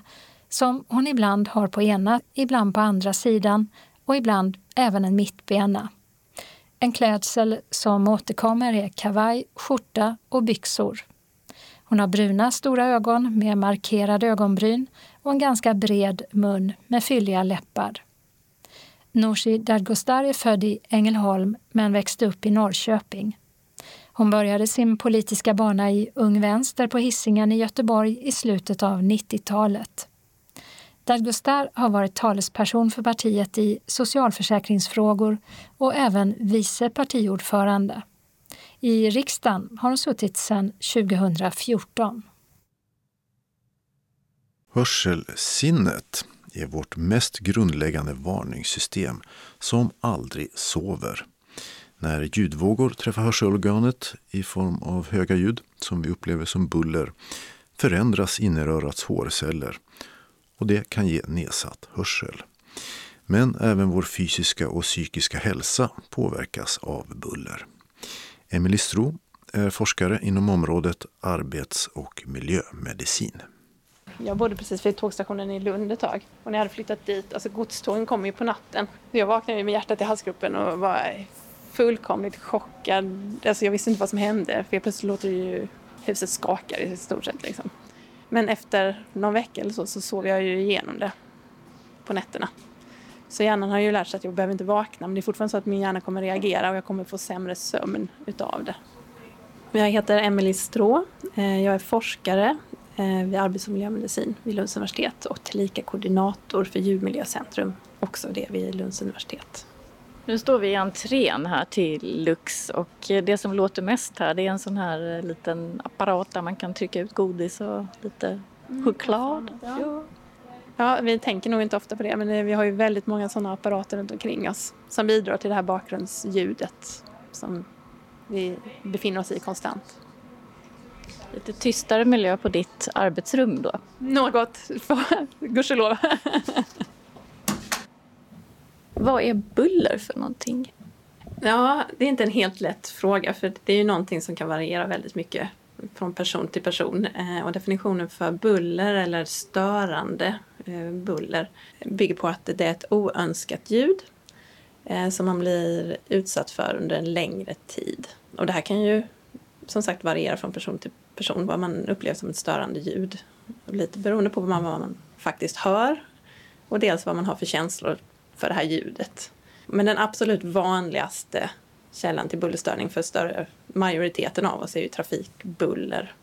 som hon ibland har på ena, ibland på andra sidan och ibland även en mittbena. En klädsel som återkommer är kavaj, skjorta och byxor. Hon har bruna stora ögon med markerade ögonbryn och en ganska bred mun med fylliga läppar. Nooshi Dadgostar är född i Ängelholm men växte upp i Norrköping. Hon började sin politiska bana i Ung Vänster på Hisingen i Göteborg i slutet av 90-talet. Dadgostar har varit talesperson för partiet i socialförsäkringsfrågor och även vice partiordförande. I riksdagen har hon suttit sedan 2014. Hörselsinnet är vårt mest grundläggande varningssystem som aldrig sover. När ljudvågor träffar hörselorganet i form av höga ljud, som vi upplever som buller, förändras innerörats hårceller och det kan ge nedsatt hörsel. Men även vår fysiska och psykiska hälsa påverkas av buller. Emelie Stro är forskare inom området arbets och miljömedicin. Jag bodde precis vid tågstationen i Lund ett tag och när jag hade flyttat dit, alltså godstågen kom ju på natten. Jag vaknade med hjärtat i halsgropen och var fullkomligt chockad. Alltså jag visste inte vad som hände för plötsligt låter det ju huset skakar i stort sett liksom. Men efter någon vecka eller så, så sov jag ju igenom det på nätterna. Så hjärnan har ju lärt sig att jag behöver inte vakna men det är fortfarande så att min hjärna kommer reagera och jag kommer få sämre sömn utav det. Jag heter Emelie Strå. Eh, jag är forskare eh, vid arbets och miljömedicin vid Lunds universitet och tillika koordinator för ljudmiljöcentrum, också det vid Lunds universitet. Nu står vi i entrén här till Lux och det som låter mest här det är en sån här liten apparat där man kan trycka ut godis och lite mm, choklad. Mm, ja. ja. vi tänker nog inte ofta på det men vi har ju väldigt många sådana apparater runt omkring oss som bidrar till det här bakgrundsljudet som vi befinner oss i konstant. Lite tystare miljö på ditt arbetsrum då? Något, gudskelov. Vad är buller för någonting? Ja, det är inte en helt lätt fråga för det är ju någonting som kan variera väldigt mycket från person till person. Eh, och definitionen för buller eller störande eh, buller bygger på att det är ett oönskat ljud eh, som man blir utsatt för under en längre tid. Och det här kan ju som sagt variera från person till person vad man upplever som ett störande ljud. Lite beroende på vad man faktiskt hör och dels vad man har för känslor för det här ljudet. Men den absolut vanligaste källan till bullerstörning för större majoriteten av oss är ju trafikbuller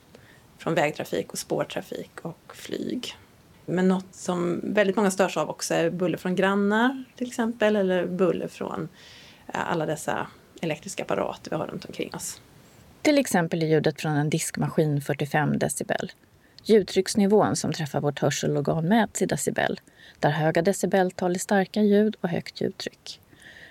från vägtrafik och spårtrafik och flyg. Men något som väldigt många störs av också är buller från grannar till exempel eller buller från eh, alla dessa elektriska apparater vi har runt omkring oss. Till exempel är ljudet från en diskmaskin 45 decibel. Ljudtrycksnivån som träffar vårt hörselorgan mäts i decibel, där höga decibeltal är starka ljud och högt ljudtryck.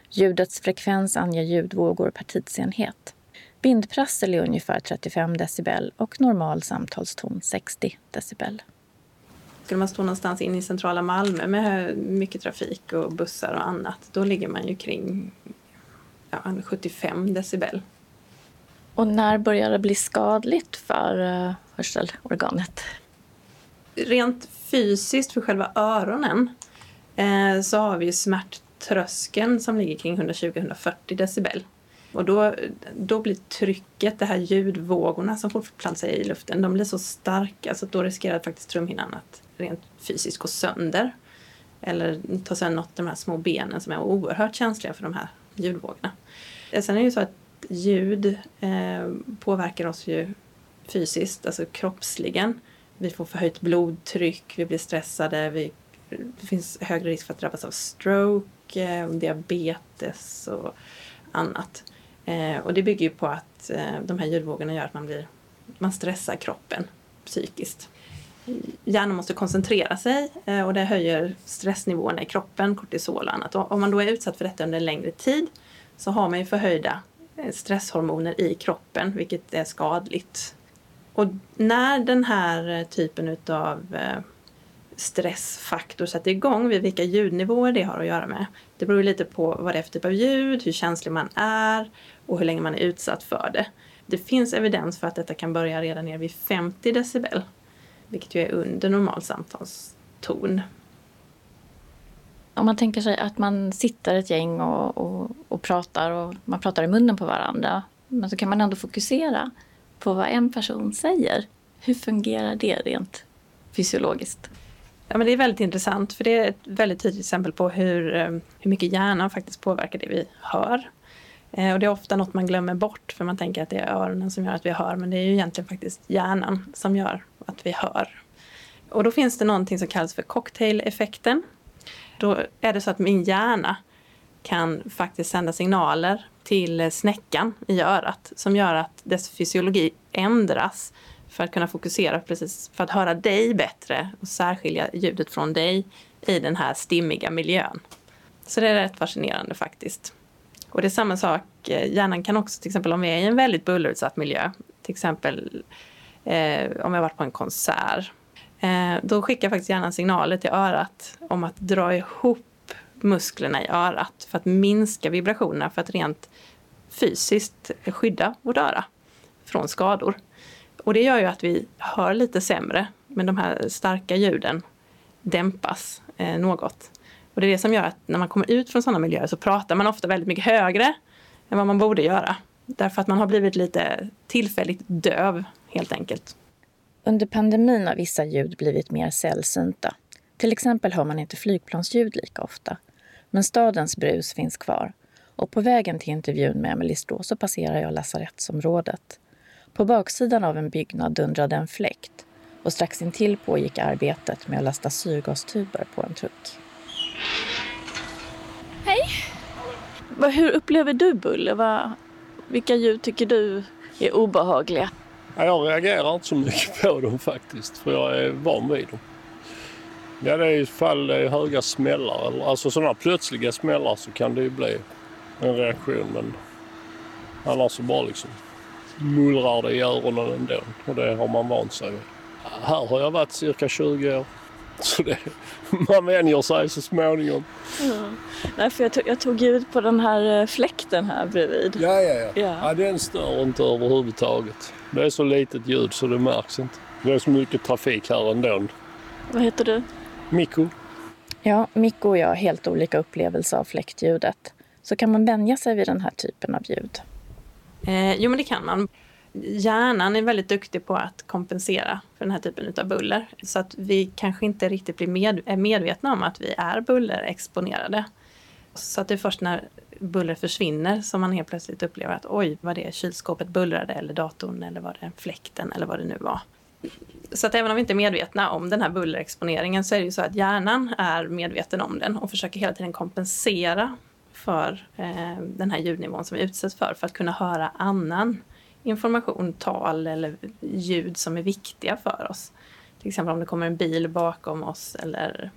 Ljudets frekvens anger ljudvågor per tidsenhet. Bindprassel är ungefär 35 decibel och normal samtalston 60 decibel. Skulle man stå någonstans in i centrala Malmö med mycket trafik och bussar och annat, då ligger man ju kring ja, 75 decibel. Och när börjar det bli skadligt för eh, hörselorganet? Rent fysiskt för själva öronen eh, så har vi ju smärttröskeln som ligger kring 120-140 decibel. Och då, då blir trycket, de här ljudvågorna som fortplantar sig i luften, de blir så starka så då riskerar faktiskt trumhinnan att rent fysiskt gå sönder. Eller ta sönder något av de här små benen som är oerhört känsliga för de här ljudvågorna. Eh, sen är det ju så att ljud eh, påverkar oss ju fysiskt, alltså kroppsligen. Vi får förhöjt blodtryck, vi blir stressade, vi, det finns högre risk för att drabbas av stroke, eh, diabetes och annat. Eh, och det bygger ju på att eh, de här ljudvågorna gör att man, blir, man stressar kroppen psykiskt. Hjärnan måste koncentrera sig eh, och det höjer stressnivåerna i kroppen, kortisol och annat. Och om man då är utsatt för detta under en längre tid så har man ju förhöjda Eh, stresshormoner i kroppen, vilket är skadligt. Och när den här eh, typen utav eh, stressfaktor sätter igång, vid vilka ljudnivåer det har att göra med. Det beror lite på vad det är för typ av ljud, hur känslig man är och hur länge man är utsatt för det. Det finns evidens för att detta kan börja redan ner vid 50 decibel, vilket ju är under normal samtalston. Om man tänker sig att man sitter ett gäng och, och, och pratar och man pratar i munnen på varandra, men så kan man ändå fokusera på vad en person säger. Hur fungerar det rent fysiologiskt? Ja, men det är väldigt intressant för det är ett väldigt tydligt exempel på hur, eh, hur mycket hjärnan faktiskt påverkar det vi hör. Eh, och det är ofta något man glömmer bort för man tänker att det är öronen som gör att vi hör men det är ju egentligen faktiskt hjärnan som gör att vi hör. Och då finns det någonting som kallas för cocktail-effekten. Då är det så att min hjärna kan faktiskt sända signaler till snäckan i örat som gör att dess fysiologi ändras för att kunna fokusera precis, för att höra dig bättre och särskilja ljudet från dig i den här stimmiga miljön. Så det är rätt fascinerande faktiskt. Och det är samma sak, eh, hjärnan kan också till exempel om vi är i en väldigt bullerutsatt miljö, till exempel eh, om har varit på en konsert, eh, då skickar faktiskt hjärnan signaler till örat om att dra ihop musklerna i örat för att minska vibrationerna för att rent fysiskt skydda vårt öra från skador. Och det gör ju att vi hör lite sämre, men de här starka ljuden dämpas eh, något. Och det är det som gör att när man kommer ut från sådana miljöer så pratar man ofta väldigt mycket högre än vad man borde göra. Därför att man har blivit lite tillfälligt döv, helt enkelt. Under pandemin har vissa ljud blivit mer sällsynta. Till exempel hör man inte flygplansljud lika ofta. Men stadens brus finns kvar. Och på vägen till intervjun med Emelie Strå så passerar jag lasarettsområdet. På baksidan av en byggnad dundrade en fläkt och strax intill pågick arbetet med att lasta syrgastuber på en truck. Hej! Hur upplever du buller? vilka ljud tycker du är obehagliga? Jag reagerar inte så mycket på dem faktiskt, för jag är van vid dem. Ja, det är ifall det är höga smällar, alltså sådana plötsliga smällar så kan det ju bli en reaktion, men annars så bara liksom mullrar det i öronen ändå och det har man vant sig vid. Här har jag varit cirka 20 år. Så det, man vänjer sig så småningom. Ja. Nej, för jag, tog, jag tog ljud på den här eh, fläkten här bredvid. Ja, ja, ja. ja. ja den stör inte överhuvudtaget. Det är så litet ljud så det märks inte. Det är så mycket trafik här ändå. Vad heter du? Mikko. Ja, Mikko och jag har helt olika upplevelser av fläktljudet. Så kan man vänja sig vid den här typen av ljud? Eh, jo, men det kan man. Hjärnan är väldigt duktig på att kompensera för den här typen av buller. Så att vi kanske inte riktigt blir med, är medvetna om att vi är bullerexponerade. Så att det är först när buller försvinner som man helt plötsligt upplever att oj, vad det är kylskåpet bullrade eller datorn eller var det fläkten eller vad det nu var. Så att även om vi inte är medvetna om den här bullerexponeringen så är det ju så att hjärnan är medveten om den och försöker hela tiden kompensera för eh, den här ljudnivån som vi utsätts för, för att kunna höra annan information, tal eller ljud som är viktiga för oss. Till exempel om det kommer en bil bakom oss eller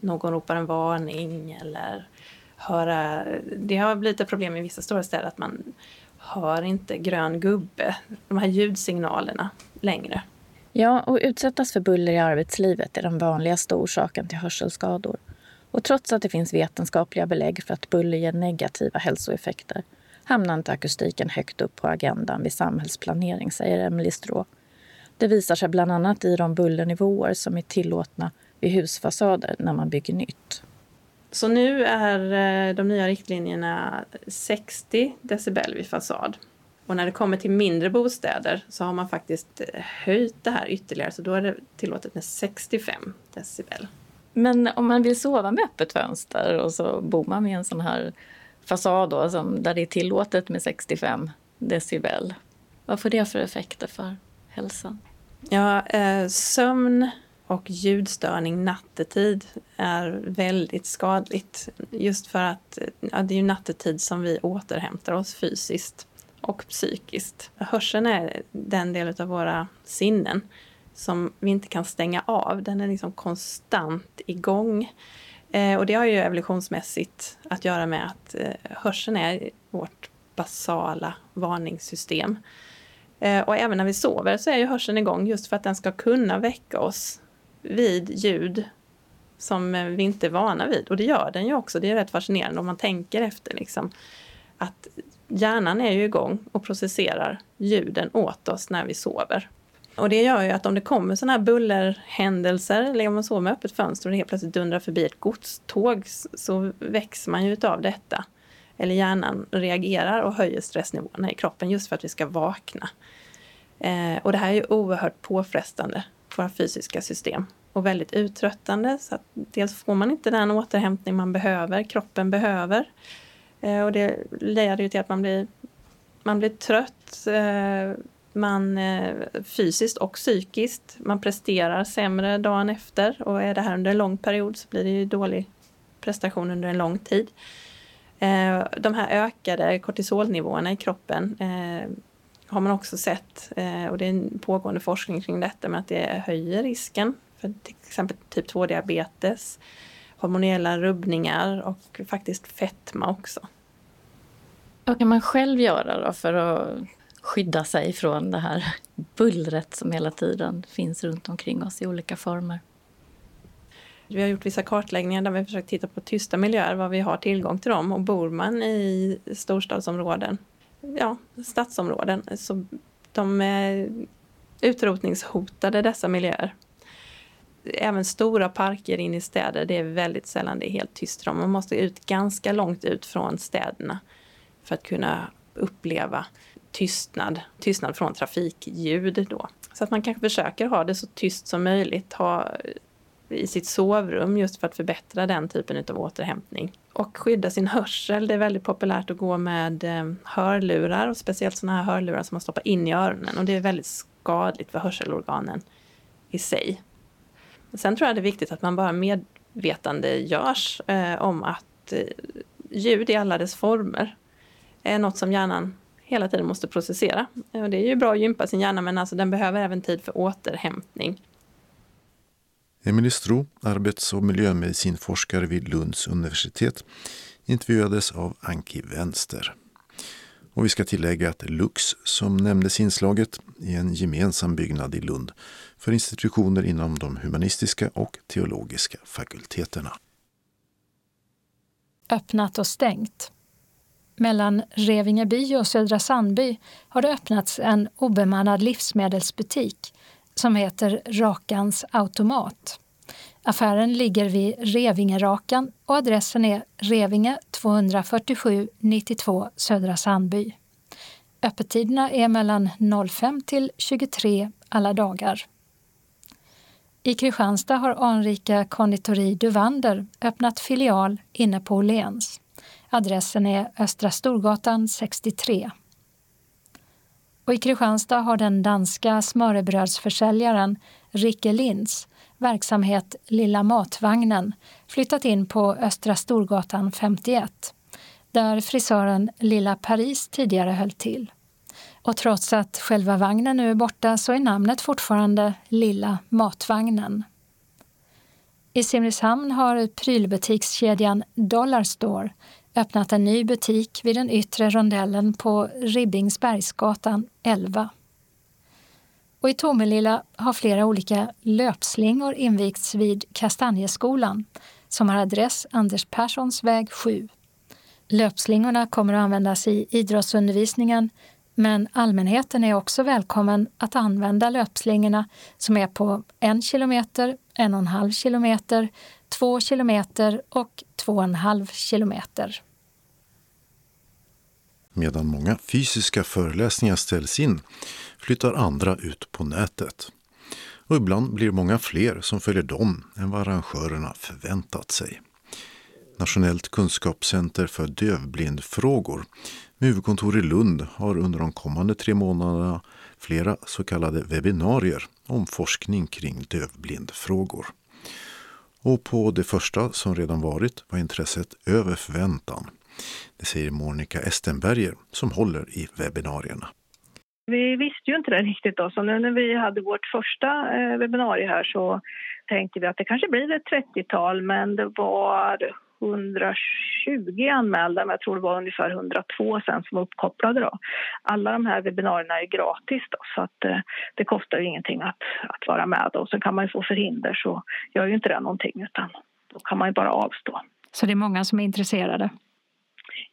någon ropar en varning eller höra... Det har blivit ett problem i vissa stora städer att man hör inte grön gubbe, de här ljudsignalerna längre. Ja, och utsättas för buller i arbetslivet är den vanligaste orsaken till hörselskador. Och trots att det finns vetenskapliga belägg för att buller ger negativa hälsoeffekter hamnar inte akustiken högt upp på agendan vid samhällsplanering, säger Emelie Strå. Det visar sig bland annat i de bullernivåer som är tillåtna vid husfasader när man bygger nytt. Så nu är eh, de nya riktlinjerna 60 decibel vid fasad. Och när det kommer till mindre bostäder så har man faktiskt eh, höjt det här ytterligare så då är det tillåtet med 65 decibel. Men om man vill sova med öppet fönster och så bor man med en sån här fasad då, som, där det är tillåtet med 65 decibel. Vad får det för effekter för hälsan? Ja, eh, sömn och ljudstörning nattetid är väldigt skadligt. Just för att ja, det är ju nattetid som vi återhämtar oss fysiskt och psykiskt. Hörseln är den del av våra sinnen som vi inte kan stänga av. Den är liksom konstant igång. Eh, och det har ju evolutionsmässigt att göra med att eh, hörseln är vårt basala varningssystem. Eh, och även när vi sover så är ju hörseln igång just för att den ska kunna väcka oss vid ljud som eh, vi inte är vana vid. Och det gör den ju också. Det är rätt fascinerande om man tänker efter. Liksom, att hjärnan är ju igång och processerar ljuden åt oss när vi sover. Och det gör ju att om det kommer sådana här bullerhändelser, eller om man sover med öppet fönster och det helt plötsligt dundrar förbi ett godståg, så väcks man ju utav detta. Eller hjärnan reagerar och höjer stressnivåerna i kroppen just för att vi ska vakna. Eh, och det här är ju oerhört påfrestande på våra fysiska system och väldigt uttröttande. Så att dels får man inte den återhämtning man behöver, kroppen behöver. Eh, och det leder ju till att man blir, man blir trött, eh, man eh, fysiskt och psykiskt. Man presterar sämre dagen efter och är det här under en lång period så blir det ju dålig prestation under en lång tid. Eh, de här ökade kortisolnivåerna i kroppen eh, har man också sett, eh, och det är en pågående forskning kring detta, med att det höjer risken för till exempel typ 2-diabetes, hormonella rubbningar och faktiskt fetma också. Vad kan man själv göra då för att skydda sig från det här bullret som hela tiden finns runt omkring oss i olika former? Vi har gjort vissa kartläggningar där vi försökt titta på tysta miljöer, var vi har tillgång till dem. Och bor man i storstadsområden, ja, stadsområden, så de är utrotningshotade dessa miljöer. Även stora parker in i städer, det är väldigt sällan det är helt tyst. Man måste ut ganska långt ut från städerna för att kunna uppleva tystnad, tystnad från trafikljud då. Så att man kanske försöker ha det så tyst som möjligt, ha eh, i sitt sovrum just för att förbättra den typen av återhämtning. Och skydda sin hörsel. Det är väldigt populärt att gå med eh, hörlurar och speciellt sådana här hörlurar som man stoppar in i öronen och det är väldigt skadligt för hörselorganen i sig. Sen tror jag det är viktigt att man bara medvetande görs eh, om att eh, ljud i alla dess former är något som hjärnan hela tiden måste processera. Och det är ju bra att gympa sin hjärna men alltså den behöver även tid för återhämtning. Emelie Stro, arbets och miljömedicinforskare vid Lunds universitet, intervjuades av Anki Vänster. Och vi ska tillägga att Lux, som nämndes i inslaget, är en gemensam byggnad i Lund för institutioner inom de humanistiska och teologiska fakulteterna. Öppnat och stängt. Mellan Revingeby och Södra Sandby har det öppnats en obemannad livsmedelsbutik som heter Rakans automat. Affären ligger vid Revingerakan och adressen är Revinge 247 92 Södra Sandby. Öppettiderna är mellan 05 till 23 alla dagar. I Kristianstad har anrika konditori Duvander öppnat filial inne på Åhléns. Adressen är Östra Storgatan 63. Och I Kristianstad har den danska smörrebrödsförsäljaren Ricke Linds verksamhet Lilla Matvagnen flyttat in på Östra Storgatan 51 där frisören Lilla Paris tidigare höll till. Och trots att själva vagnen nu är borta så är namnet fortfarande Lilla Matvagnen. I Simrishamn har prylbutikskedjan Dollarstore öppnat en ny butik vid den yttre rondellen på Ribbingsbergsgatan 11. Och I Tomelilla har flera olika löpslingor invigts vid Kastanjeskolan som har adress Anders Perssons väg 7. Löpslingorna kommer att användas i idrottsundervisningen men allmänheten är också välkommen att använda löpslingorna som är på en kilometer, en och en halv kilometer, två kilometer och två och en halv kilometer. Medan många fysiska föreläsningar ställs in flyttar andra ut på nätet. Och ibland blir många fler som följer dem än vad arrangörerna förväntat sig. Nationellt kunskapscenter för dövblindfrågor med huvudkontor i Lund har under de kommande tre månaderna flera så kallade webbinarier om forskning kring dövblindfrågor. Och på det första som redan varit var intresset över förväntan. Det säger Monica Estenberger som håller i webbinarierna. Vi visste ju inte det riktigt då, så nu när vi hade vårt första eh, webbinarie här så tänkte vi att det kanske blir ett 30-tal men det var 120 anmälda, men jag tror det var ungefär 102 sen som var uppkopplade. Då. Alla de här webbinarierna är gratis då, så att eh, det kostar ju ingenting att, att vara med. Och sen kan man ju få förhinder så gör ju inte det någonting utan då kan man ju bara avstå. Så det är många som är intresserade?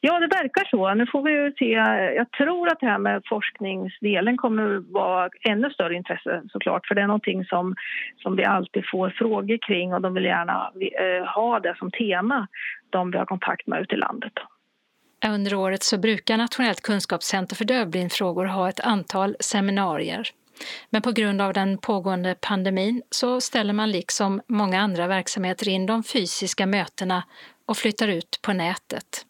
Ja, det verkar så. Nu får vi ju se. Jag tror att det här med forskningsdelen kommer att vara ännu större intresse såklart. För det är någonting som, som vi alltid får frågor kring och de vill gärna eh, ha det som tema, de vi har kontakt med ute i landet. Under året så brukar Nationellt kunskapscenter för dövblindfrågor ha ett antal seminarier. Men på grund av den pågående pandemin så ställer man liksom många andra verksamheter in de fysiska mötena och flyttar ut på nätet.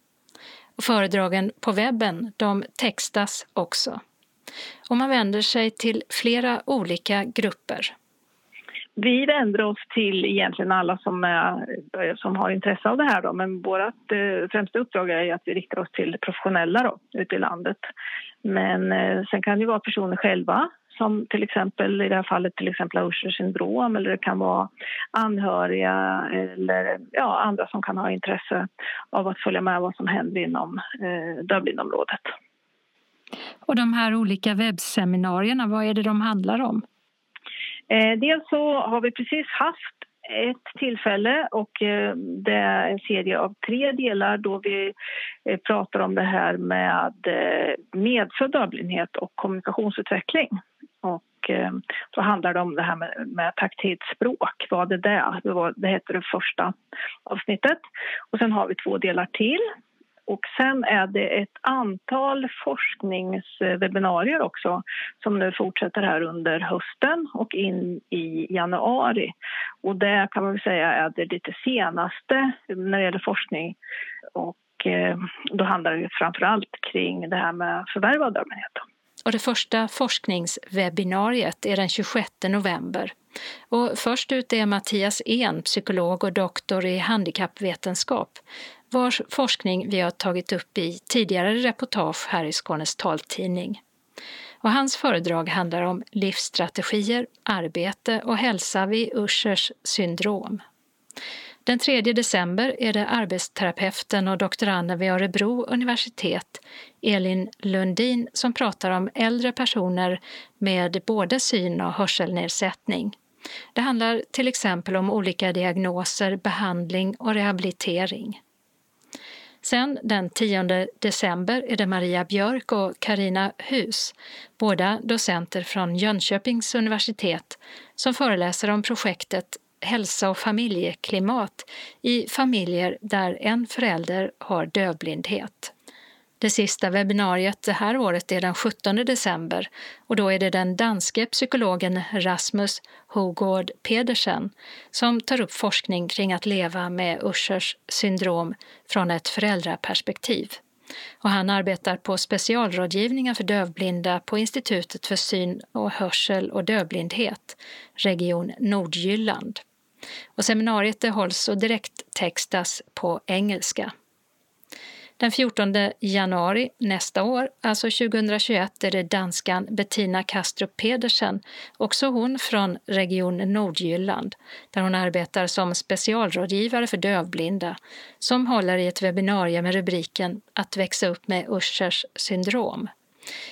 Föredragen på webben de textas också. Och man vänder sig till flera olika grupper. Vi vänder oss till egentligen alla som, är, som har intresse av det här. Då. Men vårt eh, främsta uppdrag är att vi riktar oss till professionella då, ute i landet. Men eh, sen kan det vara personer själva som till exempel i det här fallet till exempel Ushers syndrom eller det kan vara anhöriga eller ja, andra som kan ha intresse av att följa med vad som händer inom eh, dövblindområdet. Och de här olika webbseminarierna, vad är det de handlar om? Eh, dels så har vi precis haft ett tillfälle och eh, det är en serie av tre delar då vi eh, pratar om det här med eh, medfödd dövblindhet och kommunikationsutveckling. Och eh, så handlar det om det här med, med taktilt språk. Vad är det? Det, var, det heter det första avsnittet. Och sen har vi två delar till och sen är det ett antal forskningswebbinarier också som nu fortsätter här under hösten och in i januari. Och det kan man väl säga är det lite senaste när det gäller forskning. Och eh, då handlar det framför allt kring det här med förvärv av dövblindhet. Och det första forskningswebbinariet är den 26 november. Och först ut är Mattias En, psykolog och doktor i handikappvetenskap, vars forskning vi har tagit upp i tidigare reportage här i Skånes taltidning. Och hans föredrag handlar om livsstrategier, arbete och hälsa vid Uschers syndrom. Den 3 december är det arbetsterapeuten och doktoranden vid Örebro universitet, Elin Lundin, som pratar om äldre personer med både syn och hörselnedsättning. Det handlar till exempel om olika diagnoser, behandling och rehabilitering. Sen den 10 december är det Maria Björk och Karina Hus, båda docenter från Jönköpings universitet, som föreläser om projektet Hälsa och familjeklimat i familjer där en förälder har dövblindhet. Det sista webbinariet det här året är den 17 december och då är det den danske psykologen Rasmus Hogård Pedersen som tar upp forskning kring att leva med Uschers syndrom från ett föräldraperspektiv. Och han arbetar på specialrådgivningar för dövblinda på Institutet för syn och hörsel och dövblindhet, Region Nordjylland. Och seminariet hålls och direkttextas på engelska. Den 14 januari nästa år, alltså 2021, är det danskan Bettina Kastrup Pedersen, också hon från Region Nordjylland, där hon arbetar som specialrådgivare för dövblinda, som håller i ett webbinarium med rubriken Att växa upp med Uschers syndrom.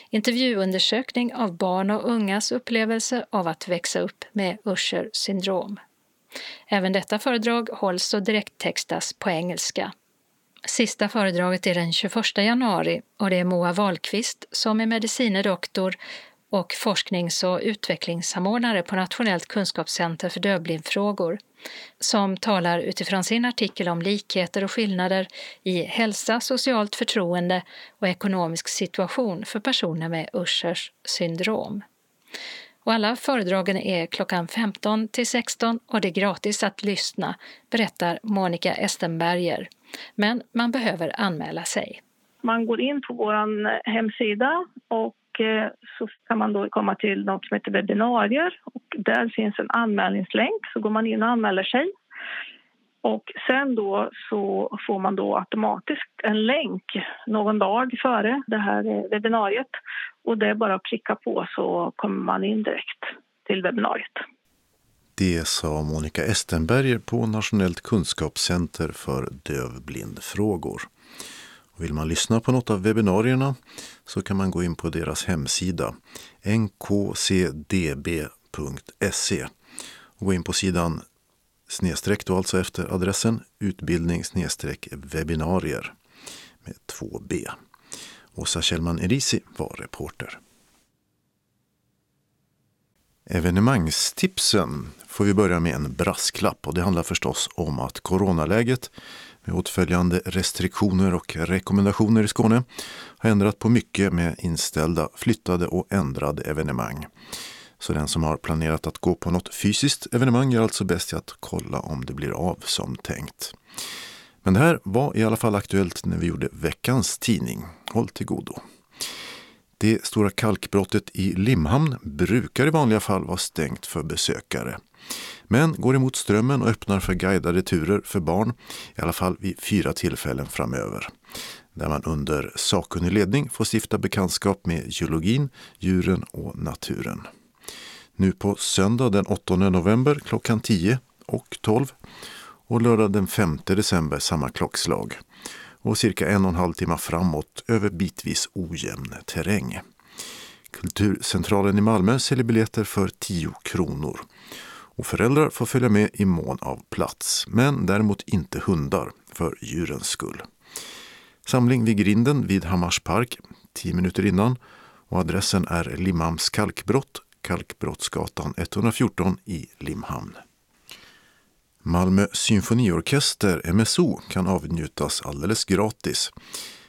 Intervjuundersökning av barn och ungas upplevelse av att växa upp med Usher syndrom. Även detta föredrag hålls och direkttextas på engelska. Sista föredraget är den 21 januari och det är Moa Wahlqvist som är medicinedoktor och forsknings och utvecklingssamordnare på Nationellt kunskapscenter för dövblindfrågor som talar utifrån sin artikel om likheter och skillnader i hälsa, socialt förtroende och ekonomisk situation för personer med Uschers syndrom. Och alla föredragen är klockan 15 till 16 och det är gratis att lyssna, berättar Monica Estenberger. Men man behöver anmäla sig. Man går in på vår hemsida och eh, så kan man då komma till något som heter webbinarier och där finns en anmälningslänk så går man in och anmäler sig. Och sen då så får man då automatiskt en länk någon dag före det här eh, webbinariet och det är bara att klicka på så kommer man in direkt till webbinariet. Det sa Monica Estenberger på Nationellt kunskapscenter för dövblindfrågor. Vill man lyssna på något av webbinarierna så kan man gå in på deras hemsida nkcdb.se och gå in på sidan snedstreck då alltså efter adressen utbildning snedstreck webbinarier med 2b. Åsa Kjellman Erisi var reporter. Evenemangstipsen får vi börja med en brasklapp och det handlar förstås om att coronaläget med åtföljande restriktioner och rekommendationer i Skåne har ändrat på mycket med inställda, flyttade och ändrade evenemang. Så den som har planerat att gå på något fysiskt evenemang gör alltså bäst i att kolla om det blir av som tänkt. Men det här var i alla fall aktuellt när vi gjorde veckans tidning. Håll till godo. Det stora kalkbrottet i Limhamn brukar i vanliga fall vara stängt för besökare. Men går emot strömmen och öppnar för guidade turer för barn, i alla fall vid fyra tillfällen framöver. Där man under sakkunnig ledning får stifta bekantskap med geologin, djuren och naturen. Nu på söndag den 8 november klockan 10 och 12 och lördag den 5 december samma klockslag och cirka en och en halv timme framåt över bitvis ojämn terräng. Kulturcentralen i Malmö säljer biljetter för 10 kronor. Och föräldrar får följa med i mån av plats, men däremot inte hundar för djurens skull. Samling vid grinden vid Hammars park 10 minuter innan och adressen är Limhamns kalkbrott, Kalkbrottsgatan 114 i Limhamn. Malmö symfoniorkester, MSO, kan avnjutas alldeles gratis.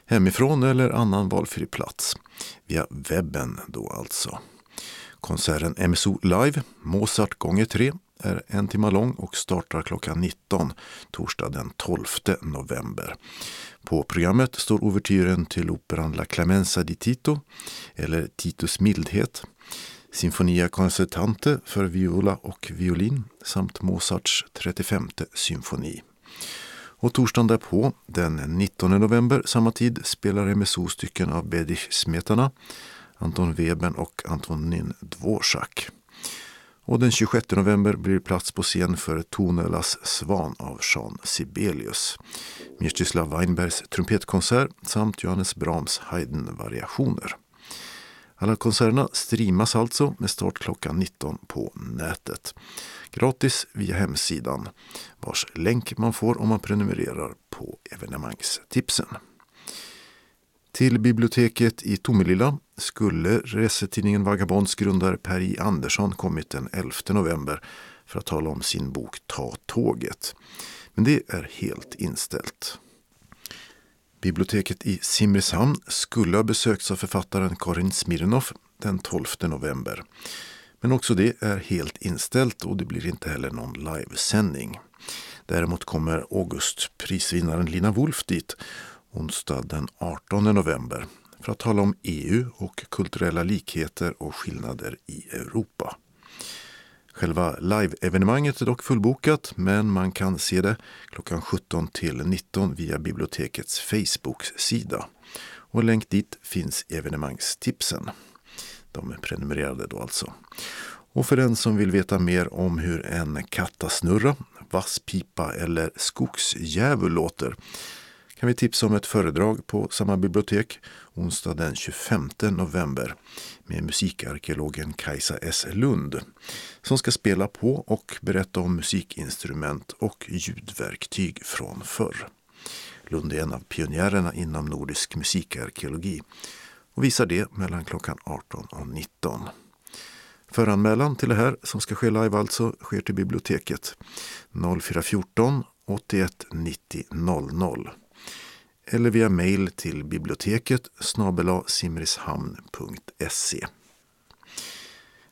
Hemifrån eller annan valfri plats. Via webben då alltså. Konserten MSO Live, Mozart gånger 3, är en timme lång och startar klockan 19 torsdag den 12 november. På programmet står ouvertyren till operan La Clemenza di Tito, eller Titus mildhet, Sinfonia Concertante för viola och violin samt Mozarts 35 symfoni. Och torsdagen därpå, den 19 november samma tid, spelar MSO stycken av Bedich Smetana, Anton Webern och Antonin Dvorak. Och den 26 november blir det plats på scen för Tonelas Svan av Jean Sibelius, Mstislav Weinbergs trumpetkonsert samt Johannes Brahms Haydn-variationer. Alla konserterna streamas alltså med start klockan 19 på nätet. Gratis via hemsidan vars länk man får om man prenumererar på evenemangstipsen. Till biblioteket i Tomelilla skulle resetidningen Vagabonds grundare Per J. Andersson kommit den 11 november för att tala om sin bok Ta tåget. Men det är helt inställt. Biblioteket i Simrishamn skulle ha besökts av författaren Karin Smirnoff den 12 november. Men också det är helt inställt och det blir inte heller någon livesändning. Däremot kommer Augustprisvinnaren Lina Wolf dit onsdag den 18 november för att tala om EU och kulturella likheter och skillnader i Europa. Själva live-evenemanget är dock fullbokat men man kan se det klockan 17 till 19 via bibliotekets Facebook-sida. Och länk dit finns evenemangstipsen. De är prenumererade då alltså. Och för den som vill veta mer om hur en kattasnurra, vasspipa eller skogsdjävul låter kan vi tipsa om ett föredrag på samma bibliotek onsdag den 25 november med musikarkeologen Kajsa S. Lund som ska spela på och berätta om musikinstrument och ljudverktyg från förr. Lund är en av pionjärerna inom nordisk musikarkeologi och visar det mellan klockan 18 och 19. Föranmälan till det här, som ska ske live alltså, sker till biblioteket 0414 81 90 00 eller via mejl till biblioteket simrishamn.se.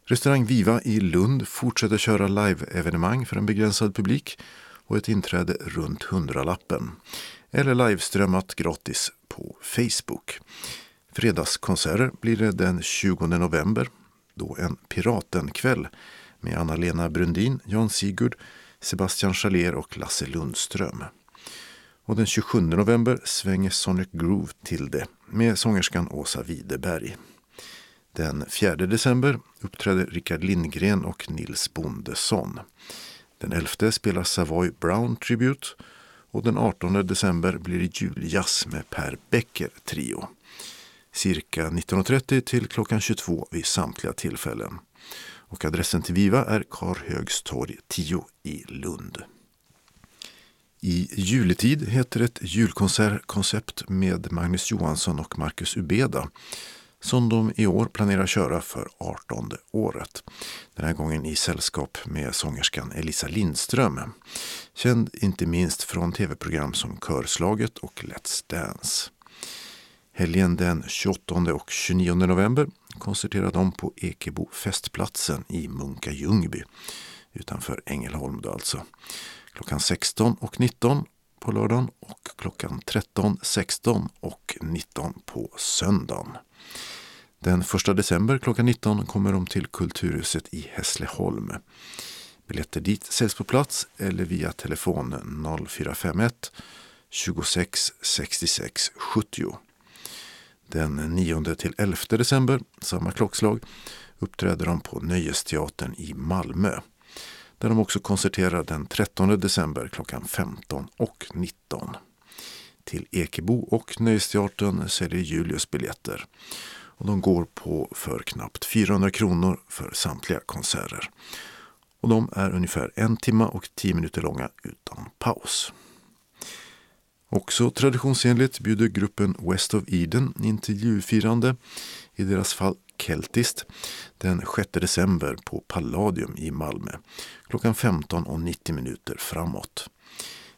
Restaurang Viva i Lund fortsätter köra live-evenemang för en begränsad publik och ett inträde runt hundralappen. Eller liveströmmat gratis på Facebook. Fredagskonserter blir det den 20 november. Då en Piratenkväll med Anna-Lena Brundin, Jan Sigurd, Sebastian Schalér och Lasse Lundström. Och den 27 november svänger Sonic Groove till det med sångerskan Åsa Widerberg. Den 4 december uppträder Rickard Lindgren och Nils Bondesson. Den 11 spelar Savoy Brown Tribute och den 18 december blir det juljazz med Per Becker Trio. Cirka 19.30 till klockan 22 vid samtliga tillfällen. Och adressen till Viva är Karhögstorg 10 i Lund. I juletid heter ett julkonsertkoncept med Magnus Johansson och Marcus Ubeda som de i år planerar köra för 18 året. Den här gången i sällskap med sångerskan Elisa Lindström. Känd inte minst från tv-program som Körslaget och Let's Dance. Helgen den 28 och 29 november konserterar de på Ekebo festplatsen i Munka Ljungby utanför Ängelholm då alltså. Klockan 16 och 19 på lördagen och klockan 13, 16 och 19 på söndagen. Den 1 december klockan 19 kommer de till Kulturhuset i Hässleholm. Biljetter dit säljs på plats eller via telefon 0451 26 66 70. Den 9 till 11 december, samma klockslag, uppträder de på Nöjesteatern i Malmö. Där de också konserterar den 13 december klockan 15 och 19. Till Ekebo och Nöjesteatern säljer Julius biljetter och de går på för knappt 400 kronor för samtliga konserter. Och de är ungefär en timme och tio minuter långa utan paus. Också traditionsenligt bjuder gruppen West of Eden intervjufirande. i deras fall Keltist, den 6 december på Palladium i Malmö klockan 15.90 minuter framåt.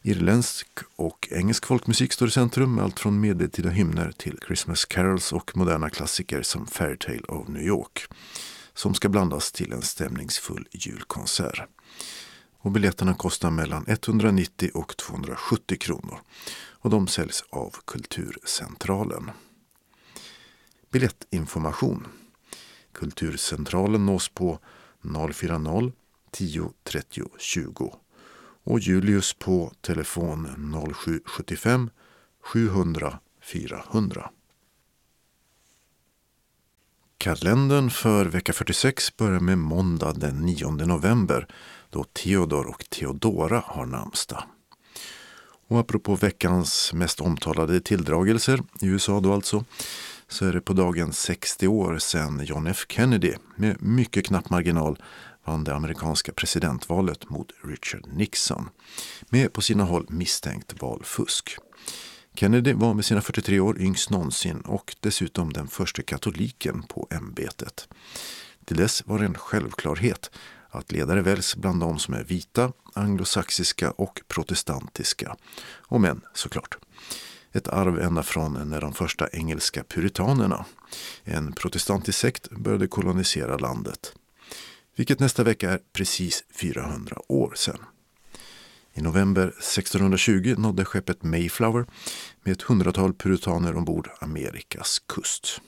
Irländsk och engelsk folkmusik står i centrum med allt från medeltida hymner till Christmas carols och moderna klassiker som Fairytale of New York som ska blandas till en stämningsfull julkonsert. Och biljetterna kostar mellan 190 och 270 kronor och de säljs av Kulturcentralen. Biljettinformation Kulturcentralen nås på 040 10 30 20 och Julius på telefon 0775 700 400. Kalendern för vecka 46 börjar med måndag den 9 november då Theodor och Theodora har namnsdag. Och apropå veckans mest omtalade tilldragelser, i USA då alltså, så är det på dagen 60 år sedan John F Kennedy med mycket knapp marginal vann det amerikanska presidentvalet mot Richard Nixon med på sina håll misstänkt valfusk. Kennedy var med sina 43 år yngst någonsin och dessutom den första katoliken på ämbetet. Till dess var det en självklarhet att ledare väljs bland de som är vita, anglosaxiska och protestantiska. Och män såklart. Ett arv ända från när de första engelska puritanerna, en protestantisk sekt, började kolonisera landet vilket nästa vecka är precis 400 år sedan. I november 1620 nådde skeppet Mayflower med ett hundratal puritaner ombord Amerikas kust.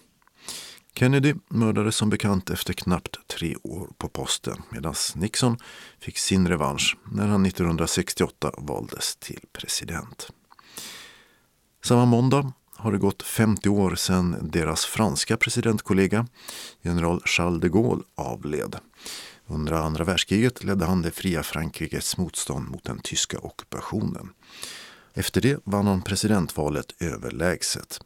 Kennedy mördades som bekant efter knappt tre år på posten medan Nixon fick sin revansch när han 1968 valdes till president. Samma måndag har det gått 50 år sedan deras franska presidentkollega general Charles de Gaulle avled. Under andra världskriget ledde han det fria Frankrikes motstånd mot den tyska ockupationen. Efter det vann han presidentvalet överlägset.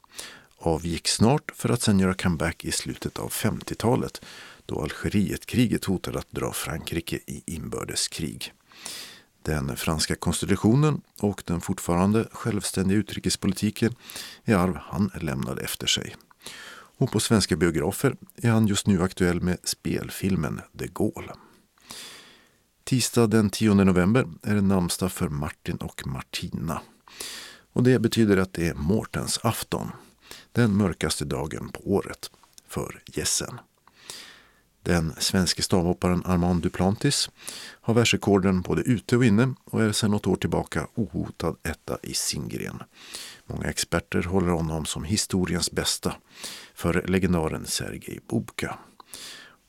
Avgick snart för att sedan göra comeback i slutet av 50-talet då Algerietkriget hotade att dra Frankrike i inbördeskrig. Den franska konstitutionen och den fortfarande självständiga utrikespolitiken är arv han lämnade efter sig. Och på svenska biografer är han just nu aktuell med spelfilmen De Gaulle. Tisdag den 10 november är det namnsdag för Martin och Martina. Och det betyder att det är Mårtens afton. Den mörkaste dagen på året för gässen. Den svenske stavhopparen Armand Duplantis har världsrekorden både ute och inne och är sedan något år tillbaka ohotad etta i sin gren. Många experter håller honom som historiens bästa för legendaren Sergej Bubka.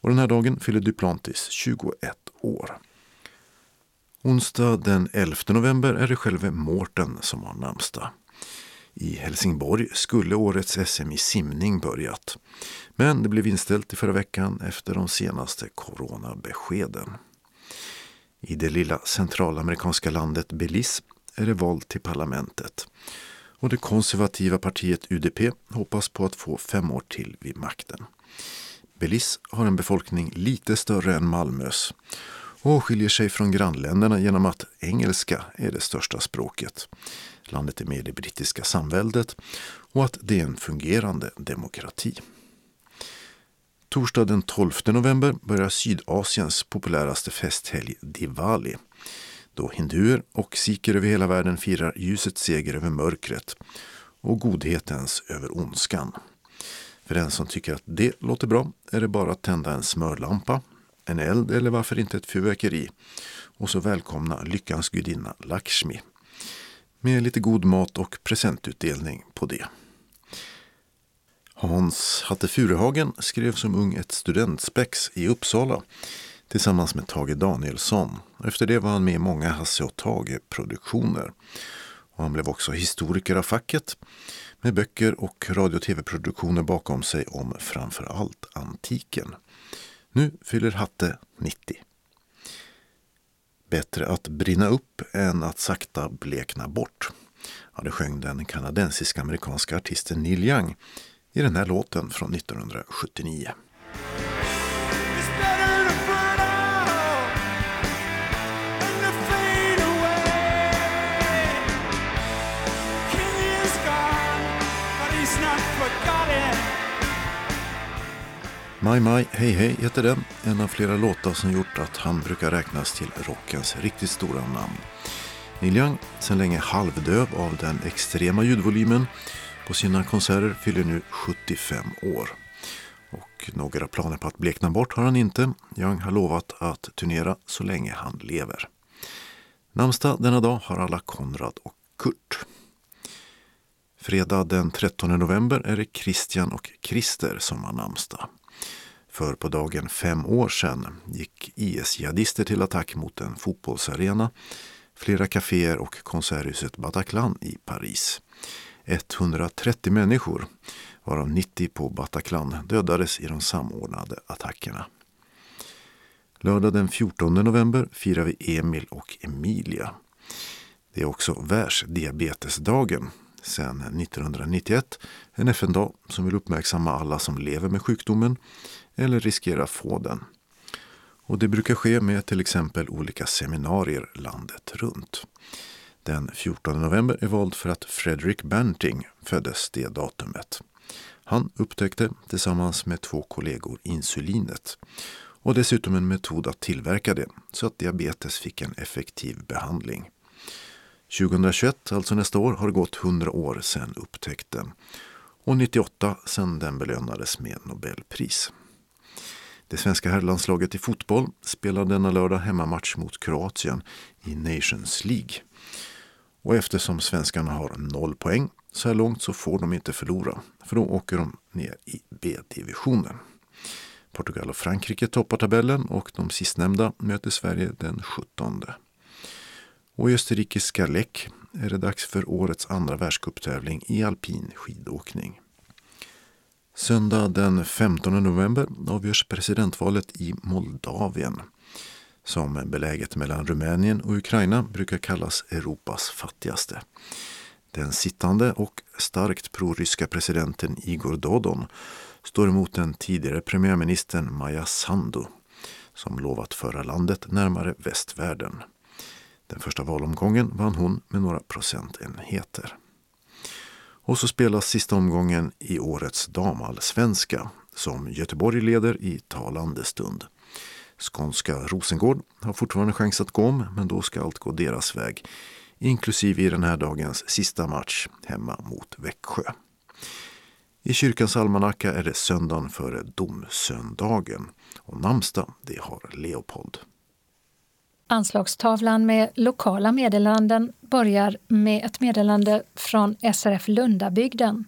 Och den här dagen fyller Duplantis 21 år. Onsdag den 11 november är det själve Mårten som har namnsdag. I Helsingborg skulle årets SM i simning börjat. Men det blev inställt i förra veckan efter de senaste coronabeskeden. I det lilla centralamerikanska landet Belize är det val till parlamentet. Och det konservativa partiet UDP hoppas på att få fem år till vid makten. Belize har en befolkning lite större än Malmös och skiljer sig från grannländerna genom att engelska är det största språket. Landet är med i det brittiska samväldet och att det är en fungerande demokrati. Torsdag den 12 november börjar Sydasiens populäraste festhelg Diwali då hinduer och sikher över hela världen firar ljusets seger över mörkret och godhetens över ondskan. För den som tycker att det låter bra är det bara att tända en smörlampa, en eld eller varför inte ett fyrverkeri och så välkomna lyckans gudinna Lakshmi med lite god mat och presentutdelning på det. Hans Hatte Furuhagen skrev som ung ett studentspex i Uppsala tillsammans med Tage Danielsson. Efter det var han med i många Hasse och Tage-produktioner. Och han blev också historiker av facket med böcker och radio och tv-produktioner bakom sig om framför allt antiken. Nu fyller Hatte 90. Bättre att brinna upp än att sakta blekna bort. Ja, det sjöng den kanadensisk-amerikanska artisten Neil Young i den här låten från 1979. My My Hey Hey heter den, en av flera låtar som gjort att han brukar räknas till rockens riktigt stora namn. Neil Young, sedan länge halvdöv av den extrema ljudvolymen på sina konserter, fyller nu 75 år. Och några planer på att blekna bort har han inte. Young har lovat att turnera så länge han lever. Namnsdag denna dag har alla Konrad och Kurt. Fredag den 13 november är det Christian och Christer som har namnsdag. För på dagen fem år sedan gick IS-jihadister till attack mot en fotbollsarena, flera kaféer och konserthuset Bataclan i Paris. 130 människor, varav 90 på Bataclan, dödades i de samordnade attackerna. Lördag den 14 november firar vi Emil och Emilia. Det är också världsdiabetesdagen sedan 1991. En FN-dag som vill uppmärksamma alla som lever med sjukdomen eller riskerar få den. Och det brukar ske med till exempel olika seminarier landet runt. Den 14 november är vald för att Frederick Banting föddes det datumet. Han upptäckte tillsammans med två kollegor insulinet och dessutom en metod att tillverka det så att diabetes fick en effektiv behandling. 2021, alltså nästa år, har det gått 100 år sedan upptäckten och 98 sedan den belönades med Nobelpris. Det svenska herrlandslaget i fotboll spelar denna lördag hemmamatch mot Kroatien i Nations League. Och eftersom svenskarna har noll poäng så här långt så får de inte förlora, för då åker de ner i B-divisionen. Portugal och Frankrike toppar tabellen och de sistnämnda möter Sverige den 17. Och i österrikiska Leck är det dags för årets andra världscuptävling i alpin skidåkning. Söndag den 15 november avgörs presidentvalet i Moldavien som beläget mellan Rumänien och Ukraina brukar kallas Europas fattigaste. Den sittande och starkt proryska presidenten Igor Dodon står emot den tidigare premiärministern Maja Sandu som lovat föra landet närmare västvärlden. Den första valomgången vann hon med några procentenheter. Och så spelas sista omgången i årets damallsvenska som Göteborg leder i talande stund. Skånska Rosengård har fortfarande chans att gå om, men då ska allt gå deras väg. Inklusive i den här dagens sista match hemma mot Växjö. I kyrkans almanacka är det söndagen före domsöndagen och namnsdag det har Leopold. Anslagstavlan med lokala meddelanden börjar med ett meddelande från SRF Lundabygden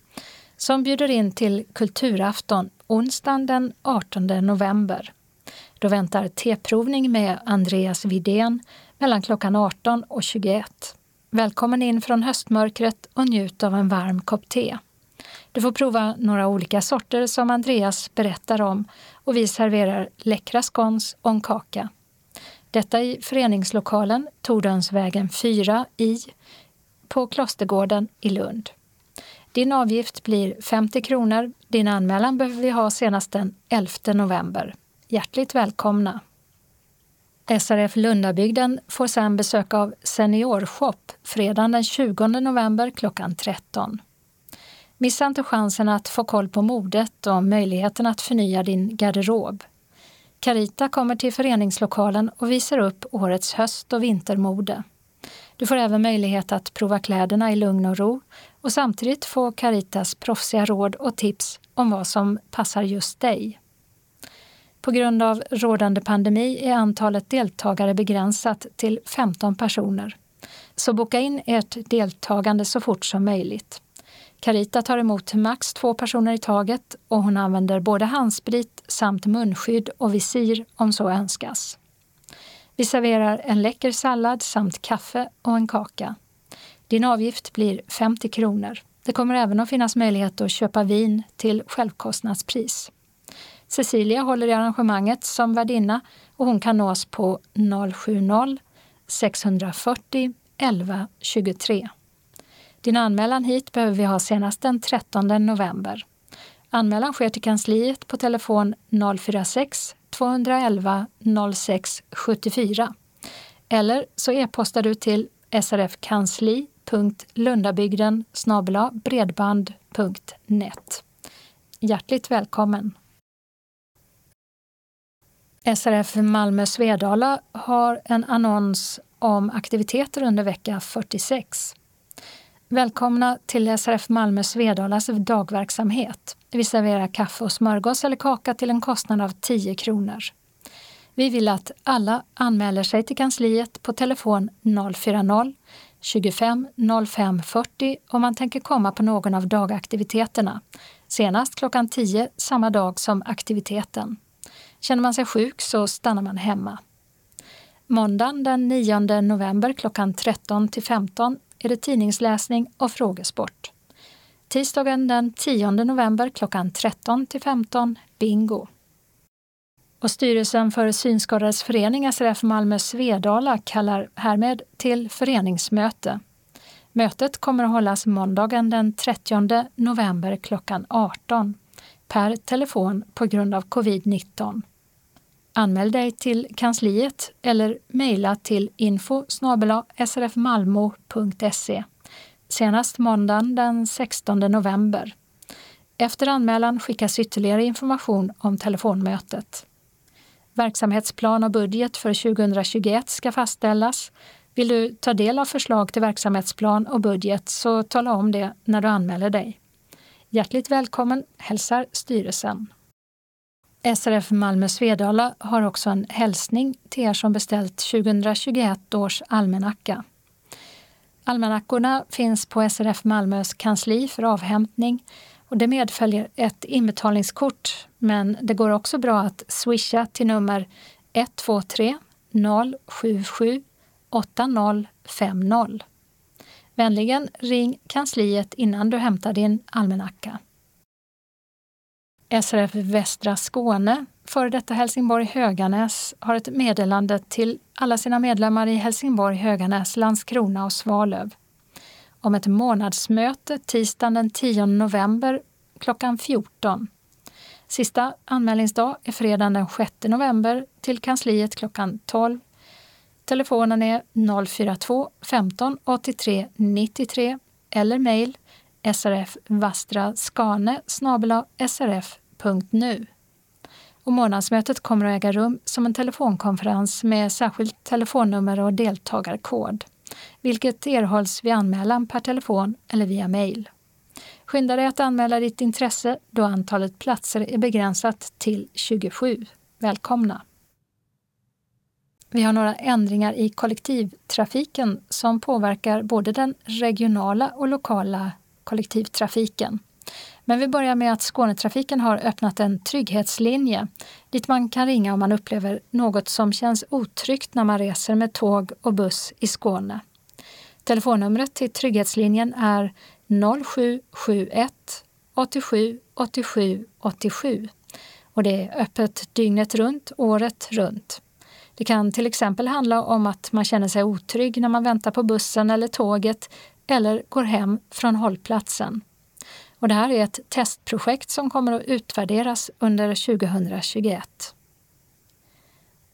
som bjuder in till kulturafton onsdagen den 18 november. Då väntar teprovning med Andreas Vidén mellan klockan 18 och 21. Välkommen in från höstmörkret och njut av en varm kopp te. Du får prova några olika sorter som Andreas berättar om och vi serverar läckra scones och en kaka. Detta i föreningslokalen Tordönsvägen 4 i på Klostergården i Lund. Din avgift blir 50 kronor. Din anmälan behöver vi ha senast den 11 november. Hjärtligt välkomna! SRF Lundabygden får sedan besök av Seniorshop fredagen den 20 november klockan 13. Missa inte chansen att få koll på modet och möjligheten att förnya din garderob. Carita kommer till föreningslokalen och visar upp årets höst och vintermode. Du får även möjlighet att prova kläderna i lugn och ro och samtidigt få Caritas proffsiga råd och tips om vad som passar just dig. På grund av rådande pandemi är antalet deltagare begränsat till 15 personer. Så boka in ert deltagande så fort som möjligt. Carita tar emot max två personer i taget och hon använder både handsprit samt munskydd och visir om så önskas. Vi serverar en läcker sallad samt kaffe och en kaka. Din avgift blir 50 kronor. Det kommer även att finnas möjlighet att köpa vin till självkostnadspris. Cecilia håller i arrangemanget som värdinna och hon kan nås på 070 640 11 23. Din anmälan hit behöver vi ha senast den 13 november. Anmälan sker till kansliet på telefon 046 211 06 74 eller så e-postar du till srfkansli.lundabygden bredband.net. Hjärtligt välkommen! SRF Malmö Svedala har en annons om aktiviteter under vecka 46. Välkomna till SRF Malmö Svedalas dagverksamhet. Vi serverar kaffe och smörgås eller kaka till en kostnad av 10 kronor. Vi vill att alla anmäler sig till kansliet på telefon 040 25 05 40 om man tänker komma på någon av dagaktiviteterna. Senast klockan 10 samma dag som aktiviteten. Känner man sig sjuk så stannar man hemma. Måndagen den 9 november klockan 13 till 15 är det tidningsläsning och frågesport. Tisdagen den 10 november klockan 13 till 15 bingo. Och styrelsen för Synskadades förening SRF Malmö Svedala kallar härmed till föreningsmöte. Mötet kommer att hållas måndagen den 30 november klockan 18 per telefon på grund av covid-19. Anmäl dig till kansliet eller mejla till info srfmalmo.se senast måndagen den 16 november. Efter anmälan skickas ytterligare information om telefonmötet. Verksamhetsplan och budget för 2021 ska fastställas. Vill du ta del av förslag till verksamhetsplan och budget så tala om det när du anmäler dig. Hjärtligt välkommen hälsar styrelsen. SRF Malmö Svedala har också en hälsning till er som beställt 2021 års almanacka. Almanackorna finns på SRF Malmös kansli för avhämtning och det medföljer ett inbetalningskort men det går också bra att swisha till nummer 123 077 8050. Vänligen ring kansliet innan du hämtar din almanacka. SRF Västra Skåne, före detta Helsingborg Höganäs, har ett meddelande till alla sina medlemmar i Helsingborg, Höganäs, Landskrona och Svalöv om ett månadsmöte tisdagen den 10 november klockan 14. Sista anmälningsdag är fredagen den 6 november till kansliet klockan 12. Telefonen är 042 15 83 93 eller mejl srf Vastra Skane srf.nu. Och månadsmötet kommer att äga rum som en telefonkonferens med särskilt telefonnummer och deltagarkod, vilket erhålls vid anmälan per telefon eller via mejl. Skynda dig att anmäla ditt intresse då antalet platser är begränsat till 27. Välkomna! Vi har några ändringar i kollektivtrafiken som påverkar både den regionala och lokala kollektivtrafiken. Men vi börjar med att Skånetrafiken har öppnat en trygghetslinje dit man kan ringa om man upplever något som känns otryggt när man reser med tåg och buss i Skåne. Telefonnumret till Trygghetslinjen är 0771 87 87 87 och det är öppet dygnet runt, året runt. Det kan till exempel handla om att man känner sig otrygg när man väntar på bussen eller tåget eller går hem från hållplatsen. Och det här är ett testprojekt som kommer att utvärderas under 2021.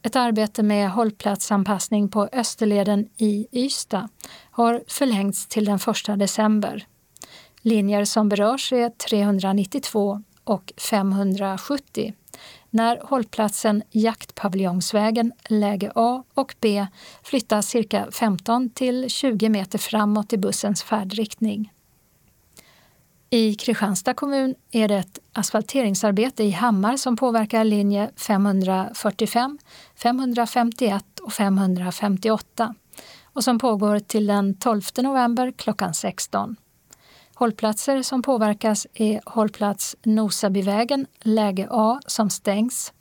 Ett arbete med hållplatsanpassning på Österleden i Ystad har förlängts till den 1 december. Linjer som berörs är 392 och 570 när hållplatsen Jaktpaviljongsvägen läge A och B flyttas cirka 15 till 20 meter framåt i bussens färdriktning. I Kristianstad kommun är det ett asfalteringsarbete i Hammar som påverkar linje 545, 551 och 558 och som pågår till den 12 november klockan 16. Hållplatser som påverkas är hållplats Nosabyvägen, läge A, som stängs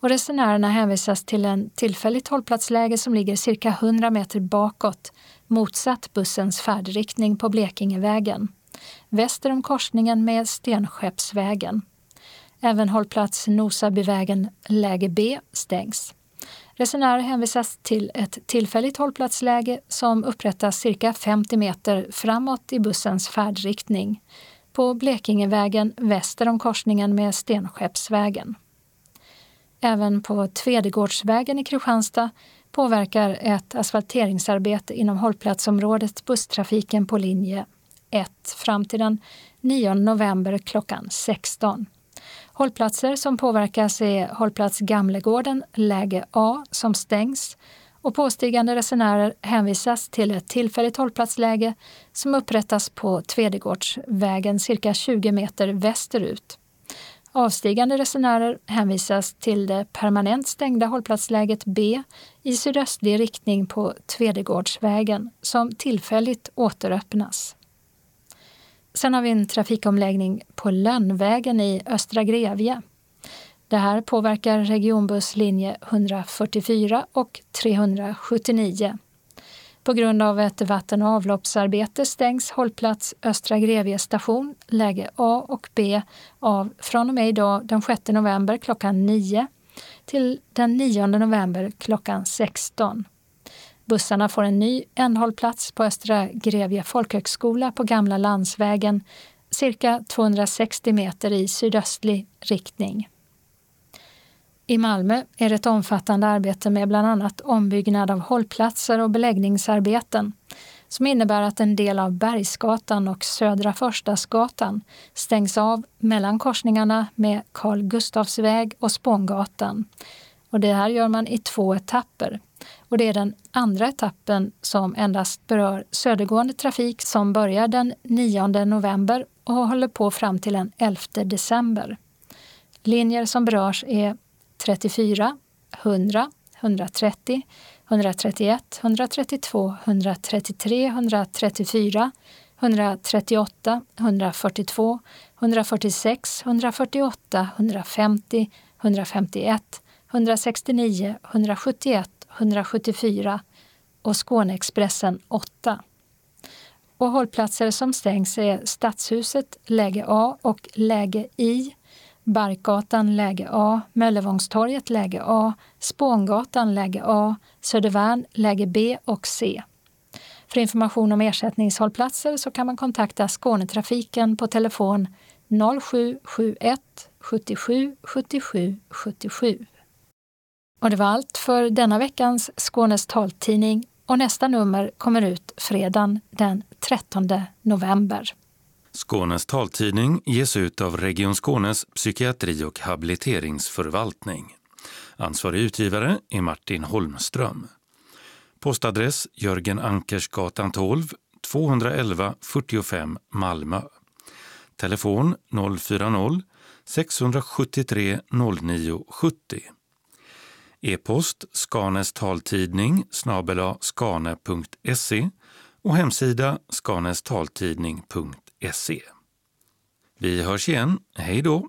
och resenärerna hänvisas till en tillfälligt hållplatsläge som ligger cirka 100 meter bakåt motsatt bussens färdriktning på Blekingevägen, väster om korsningen med Stenskeppsvägen. Även hållplats Nosabyvägen, läge B, stängs. Resenärer hänvisas till ett tillfälligt hållplatsläge som upprättas cirka 50 meter framåt i bussens färdriktning på Blekingevägen väster om korsningen med Stenskeppsvägen. Även på Tvedegårdsvägen i Kristianstad påverkar ett asfalteringsarbete inom hållplatsområdet busstrafiken på linje 1 fram till den 9 november klockan 16. Hållplatser som påverkas är hållplats Gamlegården, läge A, som stängs och påstigande resenärer hänvisas till ett tillfälligt hållplatsläge som upprättas på Tvedegårdsvägen cirka 20 meter västerut. Avstigande resenärer hänvisas till det permanent stängda hållplatsläget B i sydöstlig riktning på Tvedegårdsvägen som tillfälligt återöppnas. Sen har vi en trafikomläggning på Lönnvägen i Östra Grevie. Det här påverkar regionbusslinje 144 och 379. På grund av ett vatten och avloppsarbete stängs hållplats Östra Grevie station, läge A och B, av från och med idag den 6 november klockan 9 till den 9 november klockan 16. Bussarna får en ny ändhållplats på Östra Grevie folkhögskola på Gamla landsvägen cirka 260 meter i sydöstlig riktning. I Malmö är det ett omfattande arbete med bland annat ombyggnad av hållplatser och beläggningsarbeten som innebär att en del av Bergsgatan och Södra Förstadsgatan stängs av mellan korsningarna med Carl Gustavsväg och Spångatan. Och det här gör man i två etapper. Och det är den andra etappen som endast berör södergående trafik som börjar den 9 november och håller på fram till den 11 december. Linjer som berörs är 34, 100, 130, 131, 132, 133, 134, 138, 142, 146, 148, 150, 151, 169, 171 174 och Skåneexpressen 8. Och hållplatser som stängs är Stadshuset läge A och läge I, Barkgatan läge A, Möllevångstorget läge A, Spångatan läge A, Södervärn läge B och C. För information om ersättningshållplatser så kan man kontakta Skånetrafiken på telefon 0771 77 77 77. Och det var allt för denna veckans Skånes taltidning och nästa nummer kommer ut fredagen den 13 november. Skånes taltidning ges ut av Region Skånes psykiatri och habiliteringsförvaltning. Ansvarig utgivare är Martin Holmström. Postadress Jörgen Ankersgatan 12, 211 45 Malmö. Telefon 040-673 09 70. E-post Skanes taltidning skane.se och hemsida skanestaltidning.se. Vi hörs igen. Hej då!